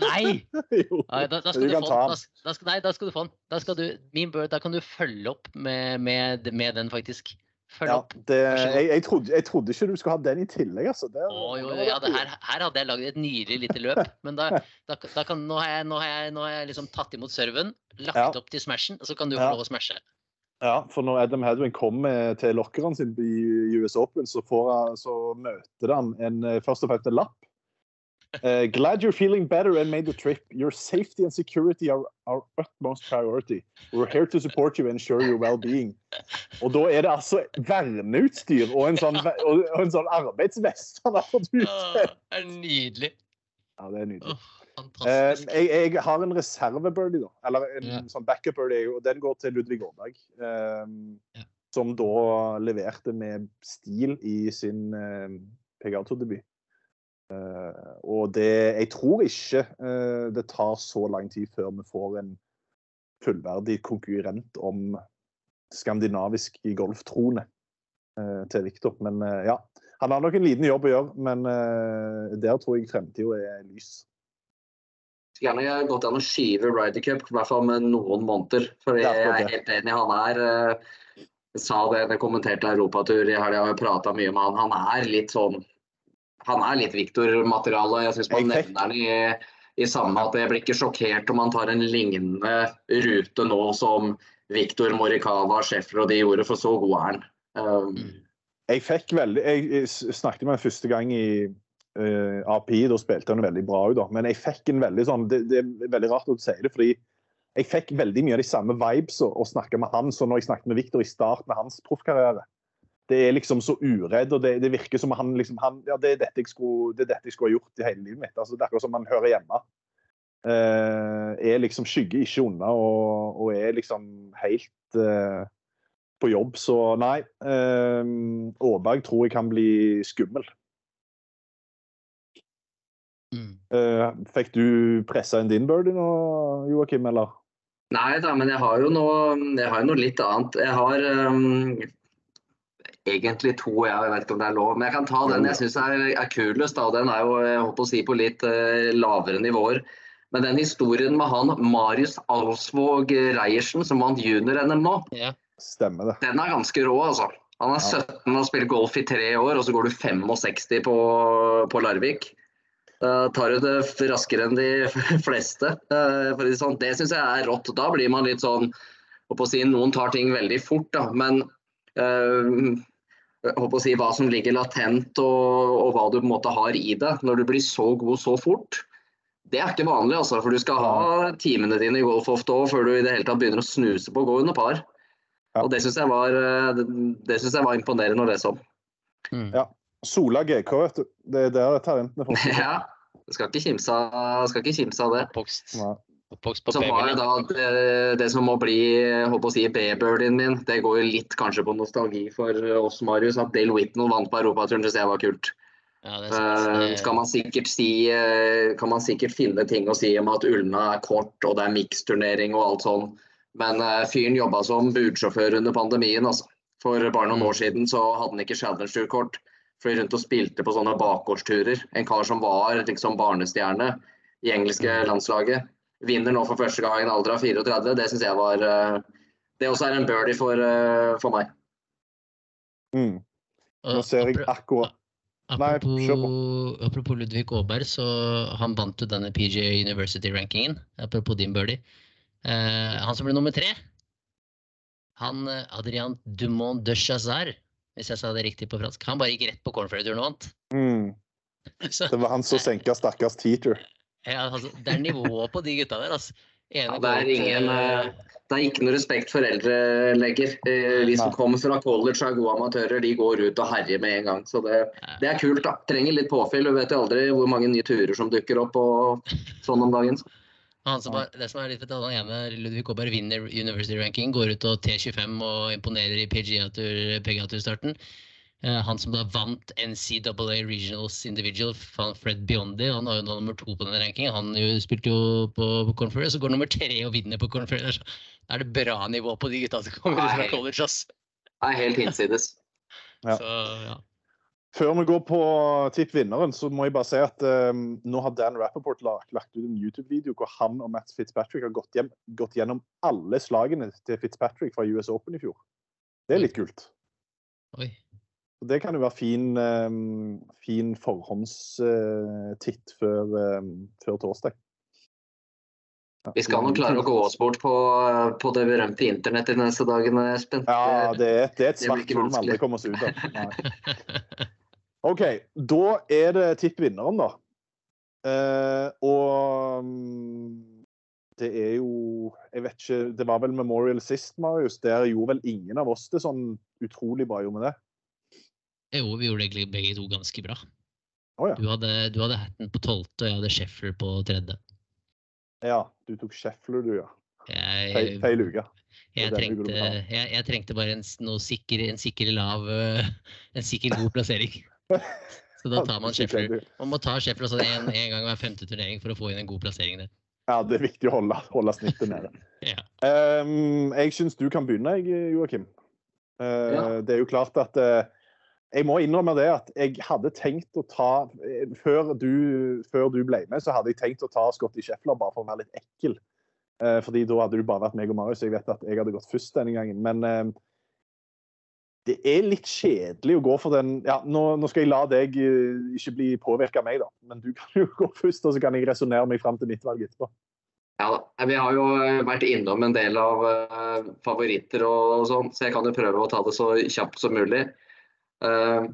Nei! [laughs] da, da, skal du få den. den. Da, da skal, nei, da skal du få den. Da, skal du, min bird, da kan du følge opp med, med, med den, faktisk. Følg Ja, opp. det, jeg, jeg, trodde, jeg trodde ikke du skulle ha den i tillegg, altså. Det, Å, jo, ja, det her, her hadde jeg lagd et nydelig lite løp. Men da, kan, nå, har jeg, nå, har jeg, nå har jeg liksom tatt imot serven, lagt Ja. opp til smashen, og så kan du få lov å smashe. Ja, for når Adam Hadwin kommer til lokkeren sin i US Open, så, får han, så møter han en, eh, først og fremst en lapp. Uh, glad you're feeling better and made the trip. Your safety and security are our utmost priority. We're here to support you and ensure your well-being. Og da er det altså verneutstyr og en [laughs] sånn, og, og en sånn arbeidsvest han har fått ut. Det er nydelig. Ja, det er nydelig. Åh, Eh, fantastisk. jeg, jeg har en reserve-birdie, da. Eller en Ja. sånn backup-birdie, og den går til Ludvig Aaberg. eh, Ja. Som da leverte med stil i sin uh, PGA-debut. Eh, og det Jeg tror ikke eh, det tar så lang tid før vi får en fullverdig konkurrent om skandinavisk golftrone til Viktor. Men ja, han har nok en liten jobb å gjøre, men der tror jeg fremtida er lys. Skulle gjerne gått an å skyve Ryder Cup, i hvert fall med noen måneder. For jeg er helt enig. Han er eh, Jeg sa det da jeg kommenterte Europatur i helga, og jeg prata mye med han. Han er litt sånn Han er litt Victor-materiale. Jeg syns man Jeg nevner han i, i samme at jeg blir ikke sjokkert om han tar en lignende rute nå som Victor Morikawa, Schäffer og de gjorde, for så god er han. Um. Jeg fikk veldig jeg snakket med ham første gang i eh, API, da spilte han veldig bra òg, da. Men jeg fikk en veldig sånn Det, det er veldig rart du sier det, fordi jeg fikk veldig mye av de samme vibes å, å snakke med han som når jeg snakket med Victor i starten av hans proffkarriere. Det er liksom så uredd, og det, det virker som han liksom han, Ja, det er, dette jeg skulle, det er dette jeg skulle ha gjort i hele livet mitt. Altså, det er akkurat som han hører hjemme. Uh, er liksom skygger ikke unna og, og er liksom helt uh, på jobb. Så nei. Aaberg tror jeg kan bli skummel. Mm. Eh, fikk du pressa inn din birdie nå, Joakim, eller? Nei da, men jeg har jo noe, jeg har noe litt annet. Jeg har um, egentlig to, jeg vet ikke om det er lov. Men jeg kan ta den jeg syns er, er kulest. Da. Den er jo jeg håper å si, på litt uh, lavere nivåer. Men den historien med han Marius Alsvåg Reiersen som vant junior-NM nå, Ja. Stemmer det. den er ganske rå, altså. Han er Ja. 17 og har spilt golf i tre år, og så går du 65 på, på Larvik. Da tar du det raskere enn de [laughs] fleste. eh, For det sånn. Det syns jeg er rått. Da blir man litt sånn å si, Noen tar ting veldig fort, da, men eh, å si, hva som ligger latent og, og hva du på en måte har i det når du blir så god så fort. Det er ikke vanlig, altså, for du skal ha timene dine i golf ofte òg før du i det hele tatt begynner å snuse på å gå under par. Ja. Og Det syns jeg, var, eh, det, det synes jeg var imponerende å lese om. Mm. Ja. Sola GK, vet du. Det er der talentene får [laughs] Ja, skal ikke kimse av det. Oppvokst, oppvokst på Så har jeg da det, det som må bli håper å si, B-birdien min. Det går jo litt kanskje på nostalgi for oss, Marius. At Dale Whitnell vant på europaturen, syns jeg var kult. Ja, det. Eh, Det- skal man sikkert si eh, Kan man sikkert finne ting å si om at Ulna er kort og det er miksturnering og alt sånn. Men eh, fyren jobba som budsjåfør under pandemien. Altså. For bare noen Mm. år siden så hadde han ikke Challenge Tour-kort. Fløy rundt og spilte på sånne bakgårdsturer. En kar som var liksom barnestjerne i engelske Mm. landslaget. Vinner nå for første gang i en alder av 34. Det syns jeg var eh, Det også er en birdie for, eh, for meg. Mm. Nå ser jeg akkurat Apropos, apropos Ludvig Aaberg, så han vant jo denne PGA University-rankingen. Apropos din birdie. Eh, han som ble nummer tre, han eh, Adrian Dumont de Chazard, hvis jeg sa det riktig på fransk, han bare gikk rett på cornflare-turen og vant. mm. [laughs] Så, Det var han som senka stakkars teacher. ja, altså, det er nivået på de gutta der, altså. Ja, det er ingen eh, Det er ikke noe respekt for eldre legger. Eh, De som kommer fra college og er gode amatører, de går ut og herjer med en gang. Så det, det er kult, da. Trenger litt påfyll. Du vet jo aldri hvor mange nye turer som dukker opp og sånn om dagen. Han som er, det som er litt fett, han ene Ludvig Aaberg vinner University Ranking, går ut og T25 og imponerer i PGA-tur- PGA-tur-starten. Eh, han som da vant NCAA Regionals Individual, Fred Biondi, han var jo nå nummer to på den rankingen. Han jo, spilte jo på, på Conference, så går nummer tre og vinner på Conference. Da er det bra nivå på de gutta som kommer ut fra college, ass. Det er helt hinsides. Ja. [laughs] Så ja. Før vi går på tipp vinneren, så må jeg bare si at um, nå har Dan Rappaport lagt, lagt ut en YouTube-video hvor han og Matt Fitzpatrick har gått, hjem, gått gjennom alle slagene til Fitzpatrick fra US Open i fjor. Det er litt kult. Oi. Og Det kan jo være fin, um, fin forhåndstitt før, um, før torsdag. Ja, Vi skal nok klare å gå oss bort på, på det berømte internett de neste dagene, Espen. Ja, det er, det er et svart hull vi aldri kommer oss ut av. [laughs] [laughs] OK, da er det tipp vinneren, da. Eh, og mm, det er jo Jeg vet ikke Det var vel Memorial sist, Marius. Der gjorde vel ingen av oss det sånn utrolig bra, gjorde vi det? Jo, vi gjorde egentlig begge to ganske bra. Oh, ja. Du hadde, du hadde Hatten på tolvte, og jeg hadde Sheffler på tredje. ja. Du tok Sheffler, du, ja. Jeg, Feil, uke. jeg, jeg, jeg trengte bare en, sikker, en sikker lav øh, [laughs] En sikker god plassering. [laughs] Så da tar man Sheffield. Man må ta Sheffield sånn en, en gang hver femte turnering for å få inn en god plassering der. Ja, det er viktig å holde, holde snittet nede. [laughs] Ja. Um, jeg syns du kan begynne, Joakim. Uh, Ja. Det er jo klart at uh, Jeg må innrømme det at jeg hadde tenkt å ta eh, før du, før du ble med, så hadde jeg tenkt å ta Scotty Scheffler bare for å være litt ekkel. Eh, fordi da hadde du bare vært meg og Marius. Jeg vet at jeg hadde gått først denne gangen. Men uh, det er litt kjedelig å gå for den ja, Nå, nå skal jeg la deg uh, ikke bli påvirka av meg, da. Men du kan jo [laughs] gå først, og så kan jeg resonnere meg fram til mitt valg etterpå. Ja, da. vi har jo vært innom en del av uh, favoritter og, og sånn, så jeg kan jo prøve å ta det så kjapt som mulig. Uh,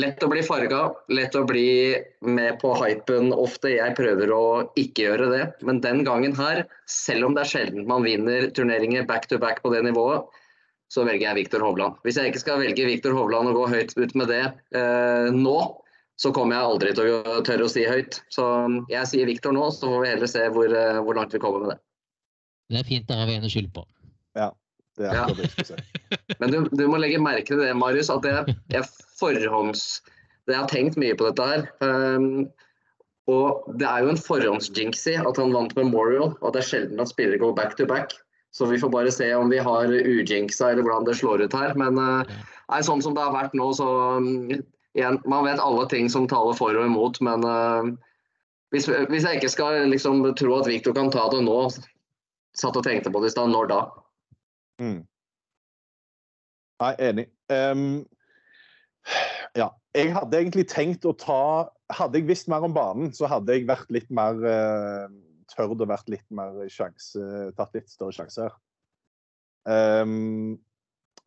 lett å bli farga, lett å bli med på hypen ofte. Jeg prøver å ikke gjøre det, men den gangen her, selv om det er sjelden man vinner turneringer back to back på det nivået, så velger jeg Viktor Hovland. Hvis jeg ikke skal velge Viktor Hovland og gå høyt ut med det eh, nå, så kommer jeg aldri til å tørre å si høyt. Så jeg sier Viktor nå, så får vi heller se hvor, eh, hvor langt vi kommer med det. Det er fint, det har vi en å skylde på. Det er Ja. det jeg skal si. [laughs] Men du, du må legge merke til det, Marius, at jeg, jeg forhånds... Jeg har tenkt mye på dette her. Um, og det er jo en forhåndsjinxy at han vant Memorial, og at det er sjelden at spillere går back to back. Så vi får bare se om vi har ujinksa eller hvordan det slår ut her. Men uh, nei, sånn som det har vært nå, så um, igjen, Man vet alle ting som taler for og imot, men uh, hvis, hvis jeg ikke skal liksom tro at Victor kan ta det nå, satt og tenkte på det i stad, når da? Mm. Nei, enig. Um, ja. Jeg hadde egentlig tenkt å ta Hadde jeg visst mer om banen, så hadde jeg vært litt mer uh, tørt å vært litt mer sjanse, tatt litt større sjanser. Um,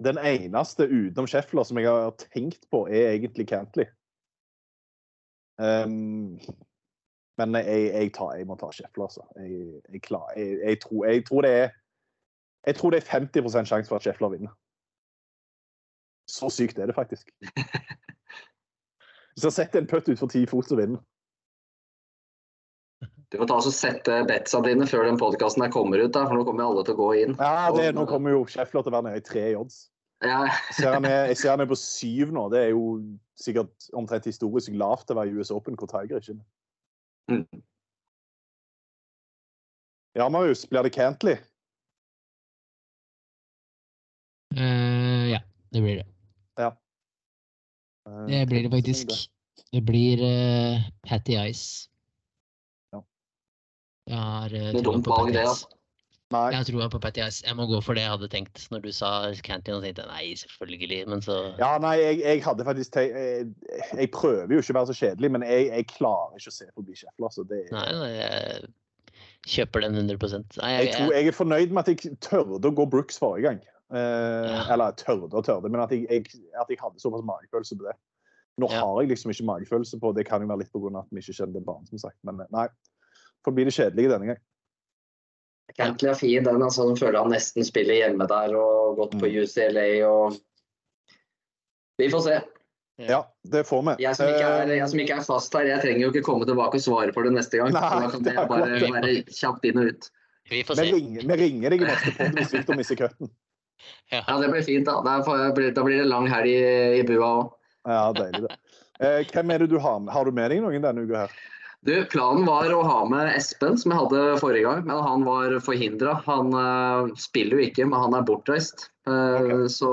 den eneste utenom Scheffler som jeg har tenkt på, er egentlig Cantley. Um, men jeg, jeg, tar, jeg må ta Scheffler, altså. Jeg, klar, tror, jeg tror det er jeg tror det er 50% sjanse for at Scheffler vinner. Så sykt er det faktisk. [laughs] Hvis jeg setter en putt utfor ti fot, så vinner Du får ta og sette betsa dine før den podkasten kommer ut, da, for nå kommer alle til å gå inn. Ja, det, Nå kommer jo Scheffler til å være nede i tre i odds. Ja, Jeg ser han er, på syv nå. Det er jo sikkert omtrent historisk lavt å være i US Open hvor Tiger ikke er. Mm. Ja, Marius, blir det Cantley? Uh, ja, det blir det. Eh, Det blir det faktisk. Det blir uh, Patty Ice. Ja. Jeg har uh, på det, Ice. altså. Nei. Jeg har troa på Patty Ice. Jeg må gå for det jeg hadde tenkt når du sa Canton. Og tenkte nei, selvfølgelig, men så Ja, nei, jeg, jeg hadde faktisk tenkt jeg, jeg prøver jo ikke å være så kjedelig, men jeg, jeg klarer ikke å se forbi Scheffler. Så det, Nei, nei, jeg kjøper den 100 Nei, jeg, jeg, tror, jeg, er fornøyd med at jeg tørde å gå Brooks forrige gang. Eh, Ja. Eller tørde og tørde, men at jeg, jeg, at jeg hadde såpass magefølelse på det. Nå Ja. har jeg liksom ikke magefølelse på det. kan jo være litt pga. at vi ikke kjenner den banen, som sagt. Men eh, nei. Får bli det kjedelige denne gang. Cantley er fin, den. altså, Den føler han nesten spiller hjemme der og gått på Mm. UCLA og Vi får se. Ja, det får vi. Jeg som, ikke er, jeg som ikke er fast her, jeg trenger jo ikke komme tilbake og svare for det neste gang. Nei, så da kan jeg bare være kjapt inn og ut. vi får vi, se. ringer, vi ringer deg i neste podkast hvis Victor mister cutten. Ja, Det blir fint. Da Da blir det lang helg i, i bua òg. Ja, deilig det. Eh, hvem er det du har med? Har du med deg noen denne uka her? Du, Planen var å ha med Espen, som jeg hadde forrige gang, men han var forhindra. Han uh, spiller jo ikke, men han er bortreist. Uh, okay. Så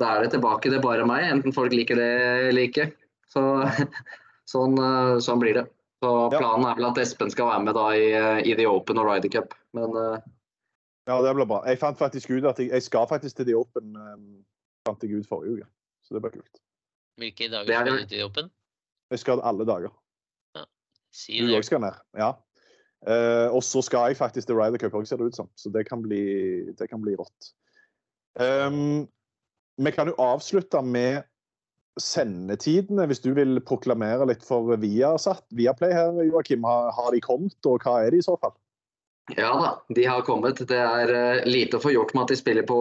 da er det tilbake til bare meg, enten folk liker det eller ikke. Så, [laughs] sånn, uh, sånn blir det. Så Ja. Planen er vel at Espen skal være med da i, i The Open og Ryder Cup. Men Ja, det blir bra. Jeg fant faktisk ut at jeg, jeg skal faktisk til The Open um, fant jeg ut forrige uke. Så det blir kult. Hvilke dager er skal du til The Open? Jeg skal alle dager. Si Du òg skal ned? Ja. Uh, og så skal jeg faktisk til Ryder Cup òg, ser det ut som. Så det kan bli, det kan bli rått. Um, vi kan jo avslutte med sendetidene, hvis du vil proklamere litt for Viasat. Viaplay her, Joakim. Har, har de kommet, og hva er de i så fall? Ja da, de har kommet. Det er uh, lite å få gjort med at de spiller på,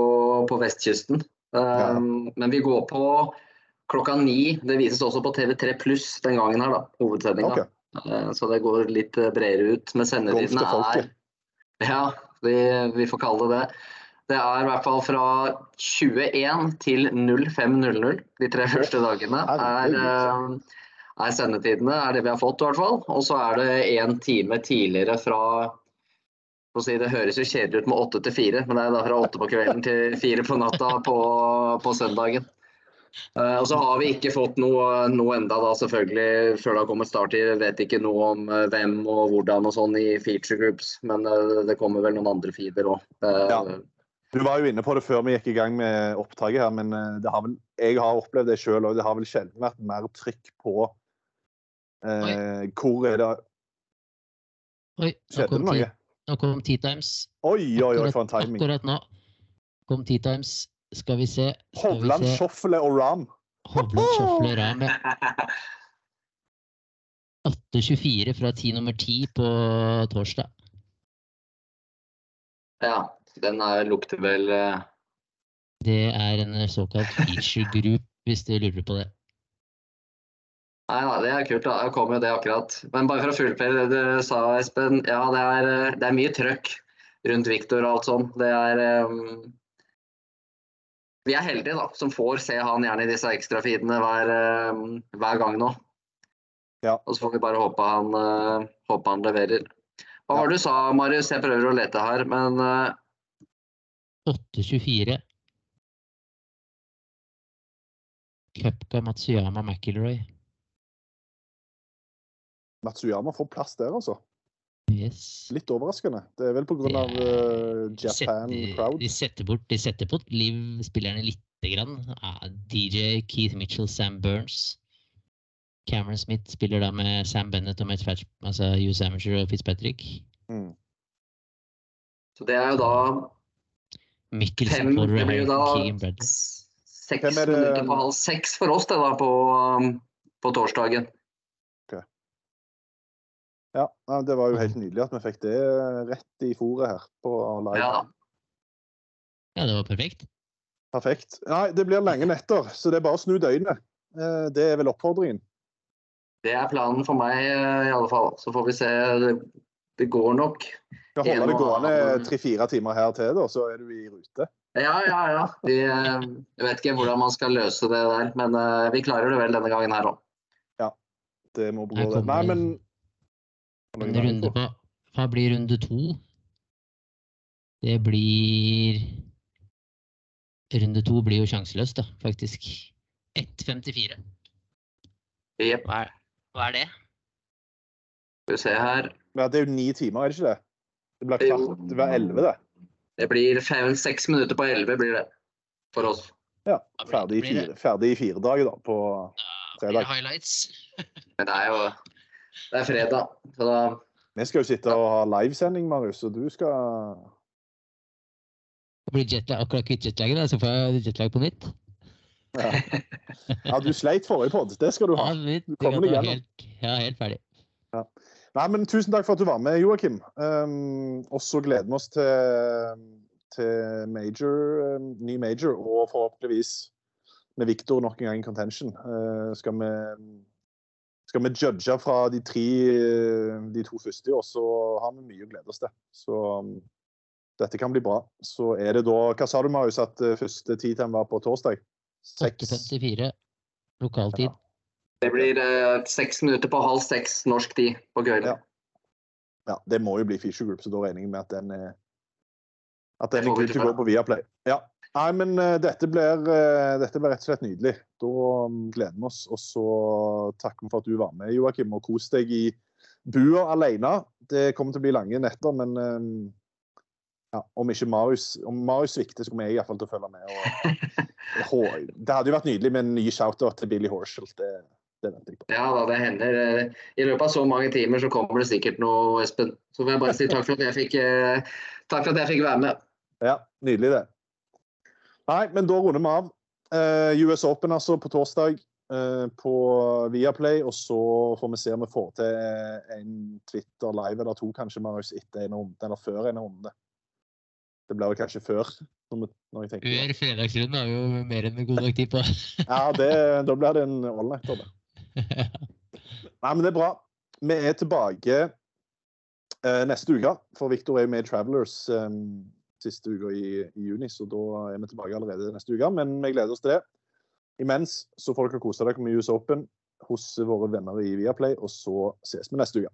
på vestkysten. Ja. Um, Men vi går på klokka ni. Det vises også på TV3 pluss den gangen her, da. Hovedsendinga. Ok. Eh, Så det går litt eh, bredere ut. Men sendetidene er Ja, vi, vi får kalle det det. Det er i hvert fall fra 21 til 05.00 de tre første dagene. Er, eh, er sendetidene, er det vi har fått i hvert fall. Og så er det én time tidligere fra si, Det høres jo kjedelig ut med åtte til fire, men det er da fra åtte på kvelden til fire på natta på, på søndagen. Eh, og så har vi ikke fått noe, noe enda da, selvfølgelig, før det har kommet start Jeg vet ikke noe om uh, hvem og hvordan og sånn i feature groups, men uh, det kommer vel noen andre feeder òg. Ja. Du var jo inne på det før vi gikk i gang med opptaket her, men det har vel, jeg har opplevd det sjøl òg. Det har vel sjelden vært mer trykk på eh, Hvor er det Oi, Skjedde det kom, noe? nå kom T-Times. Oi, oi, oi, for en timing. Akkurat nå kom Tea Times. Skal vi se. Skal Hovland, vi se. Og Ram. Hovland Sjofle [laughs] Ram. ja. 8.24 fra ti nummer 10 på torsdag. ja, den er, lukter vel eh, Det er en såkalt feature group, hvis du lurer på det. Nei da, det er kult. da. Jeg kom jo det akkurat. Men bare for å fullføre det du sa, Espen. Ja, det er, eh, det er mye trøkk rundt Viktor og alt sånn. Det er eh, Vi er heldige, da, som får se han gjerne i disse ekstrafeedene hver, eh, hver gang nå. Ja. Og så får vi bare håpe han, eh, håpe han leverer. Hva var det du sa, Marius? Jeg prøver å lete her, men eh, 8.24. Cupka Matsuyama McIlroy. Matsuyama får plass der, altså. Yes. Litt overraskende. Det er vel pga. Det Uh, Japan setter- Crowd. De setter bort, de setter bort Liv-spillerne lite grann. Uh, DJ, Keith Mitchell, Sam Burns. Cameron Smith spiller da med Sam Bennett og Matt Fatch, altså Hughes Amateur og Fitzpatrick. Mm. så det er jo da Mikkelsen fem for Det blir jo da Keegan Bradley. seks er det- minutter på halv seks for oss det da på, um, på torsdagen. Ja, ja, det var jo helt nydelig at vi fikk det rett i fòret her på live. Ja. Ja, det var perfekt. Perfekt. Nei, det blir lange netter, så det er bare å snu døgnet. Eh, Det er vel oppfordringen. Det er planen for meg eh, i alle fall. Så får vi se. Det, går nok. Skal holde det gående tre-fire timer her til, da, så er du i rute. Ja, ja, ja. Vi, eh, jeg vet ikke hvordan man skal løse det der, men eh, vi klarer det vel denne gangen her òg. Det må gå det. Nei, men En runde på Hva blir runde to? Det blir Runde to blir jo sjanseløs, da, faktisk. 1,54. Jepp. Hva, hva er det? Skal vi se her. Ja, det er jo ni timer, er det ikke det? Det blir kvart. over elleve, det. Det blir fem, seks minutter på elleve blir det for oss. Ja, ferdig i fire, ferdig i fire dager, da, på fredag. Ja, det blir highlights. [laughs] Men det er jo det er fredag, så da Vi skal jo sitte og ha livesending, Marius, og du skal Det blir jetlag, akkurat kvitt jetlaget, så får jeg jetlag på nytt. Ja, ja du sleit forrige pod. Det skal du ha. Ja, Du kommer deg gjennom. helt, ja, helt ferdig. Nei, men Tusen takk for at du var med, Joakim. Um, og så gleder vi oss til, til major, um, ny major, og forhåpentligvis med Victor nok en gang i contention. Uh, skal, vi, skal vi judge fra de tre, uh, de to første, og så har vi mye å glede oss til. Så um, dette kan bli bra. Så er det da Hva sa du, Marius, at uh, første tid-time var på torsdag? Seks? 8.54 lokaltid. Det blir eh, seks minutter på halv seks norsk tid på Gøyla. Ja. Ja, det må jo bli Fisher Group, så da regner jeg med at den er at den er vi good to go på Viaplay. Ja. Nei, men eh, dette blir, eh, dette blir rett og slett nydelig. Da um, gleder vi oss. Og så takker vi for at du var med, Joakim, og kos deg i bua alene. Det kommer til å bli lange netter, men um, ja, om ikke Marius om Marius svikter, så kommer jeg iallfall til å følge med. Og, det hadde jo vært nydelig med en ny shout-out til Billy Horshall. Det, det venter jeg på. Ja da, det hender. I løpet av så mange timer så kommer det sikkert noe, Espen. Så får jeg bare si takk for at jeg fikk, eh, takk for at jeg fikk være med. Ja, nydelig det. Nei, men da runder vi av. Uh, US Open altså på torsdag uh, på Viaplay. Og så får vi se om vi får til en Twitter live eller to kanskje, Marius, etter en runde, eller før en runde. Det blir vel kanskje før. når jeg tenker Før fredagsrunden har jo mer enn god nok tid på. [laughs] ja, det, da blir det en all-nighter, det. [laughs] Nei, men det er bra. Vi er tilbake eh, neste uke, for Victor er jo med i Travelers eh, siste uka i, i, juni, så da er vi tilbake allerede neste uke. Men vi gleder oss til det. Imens så får dere kose dere med US Open hos våre venner i Viaplay, og så ses vi neste uke.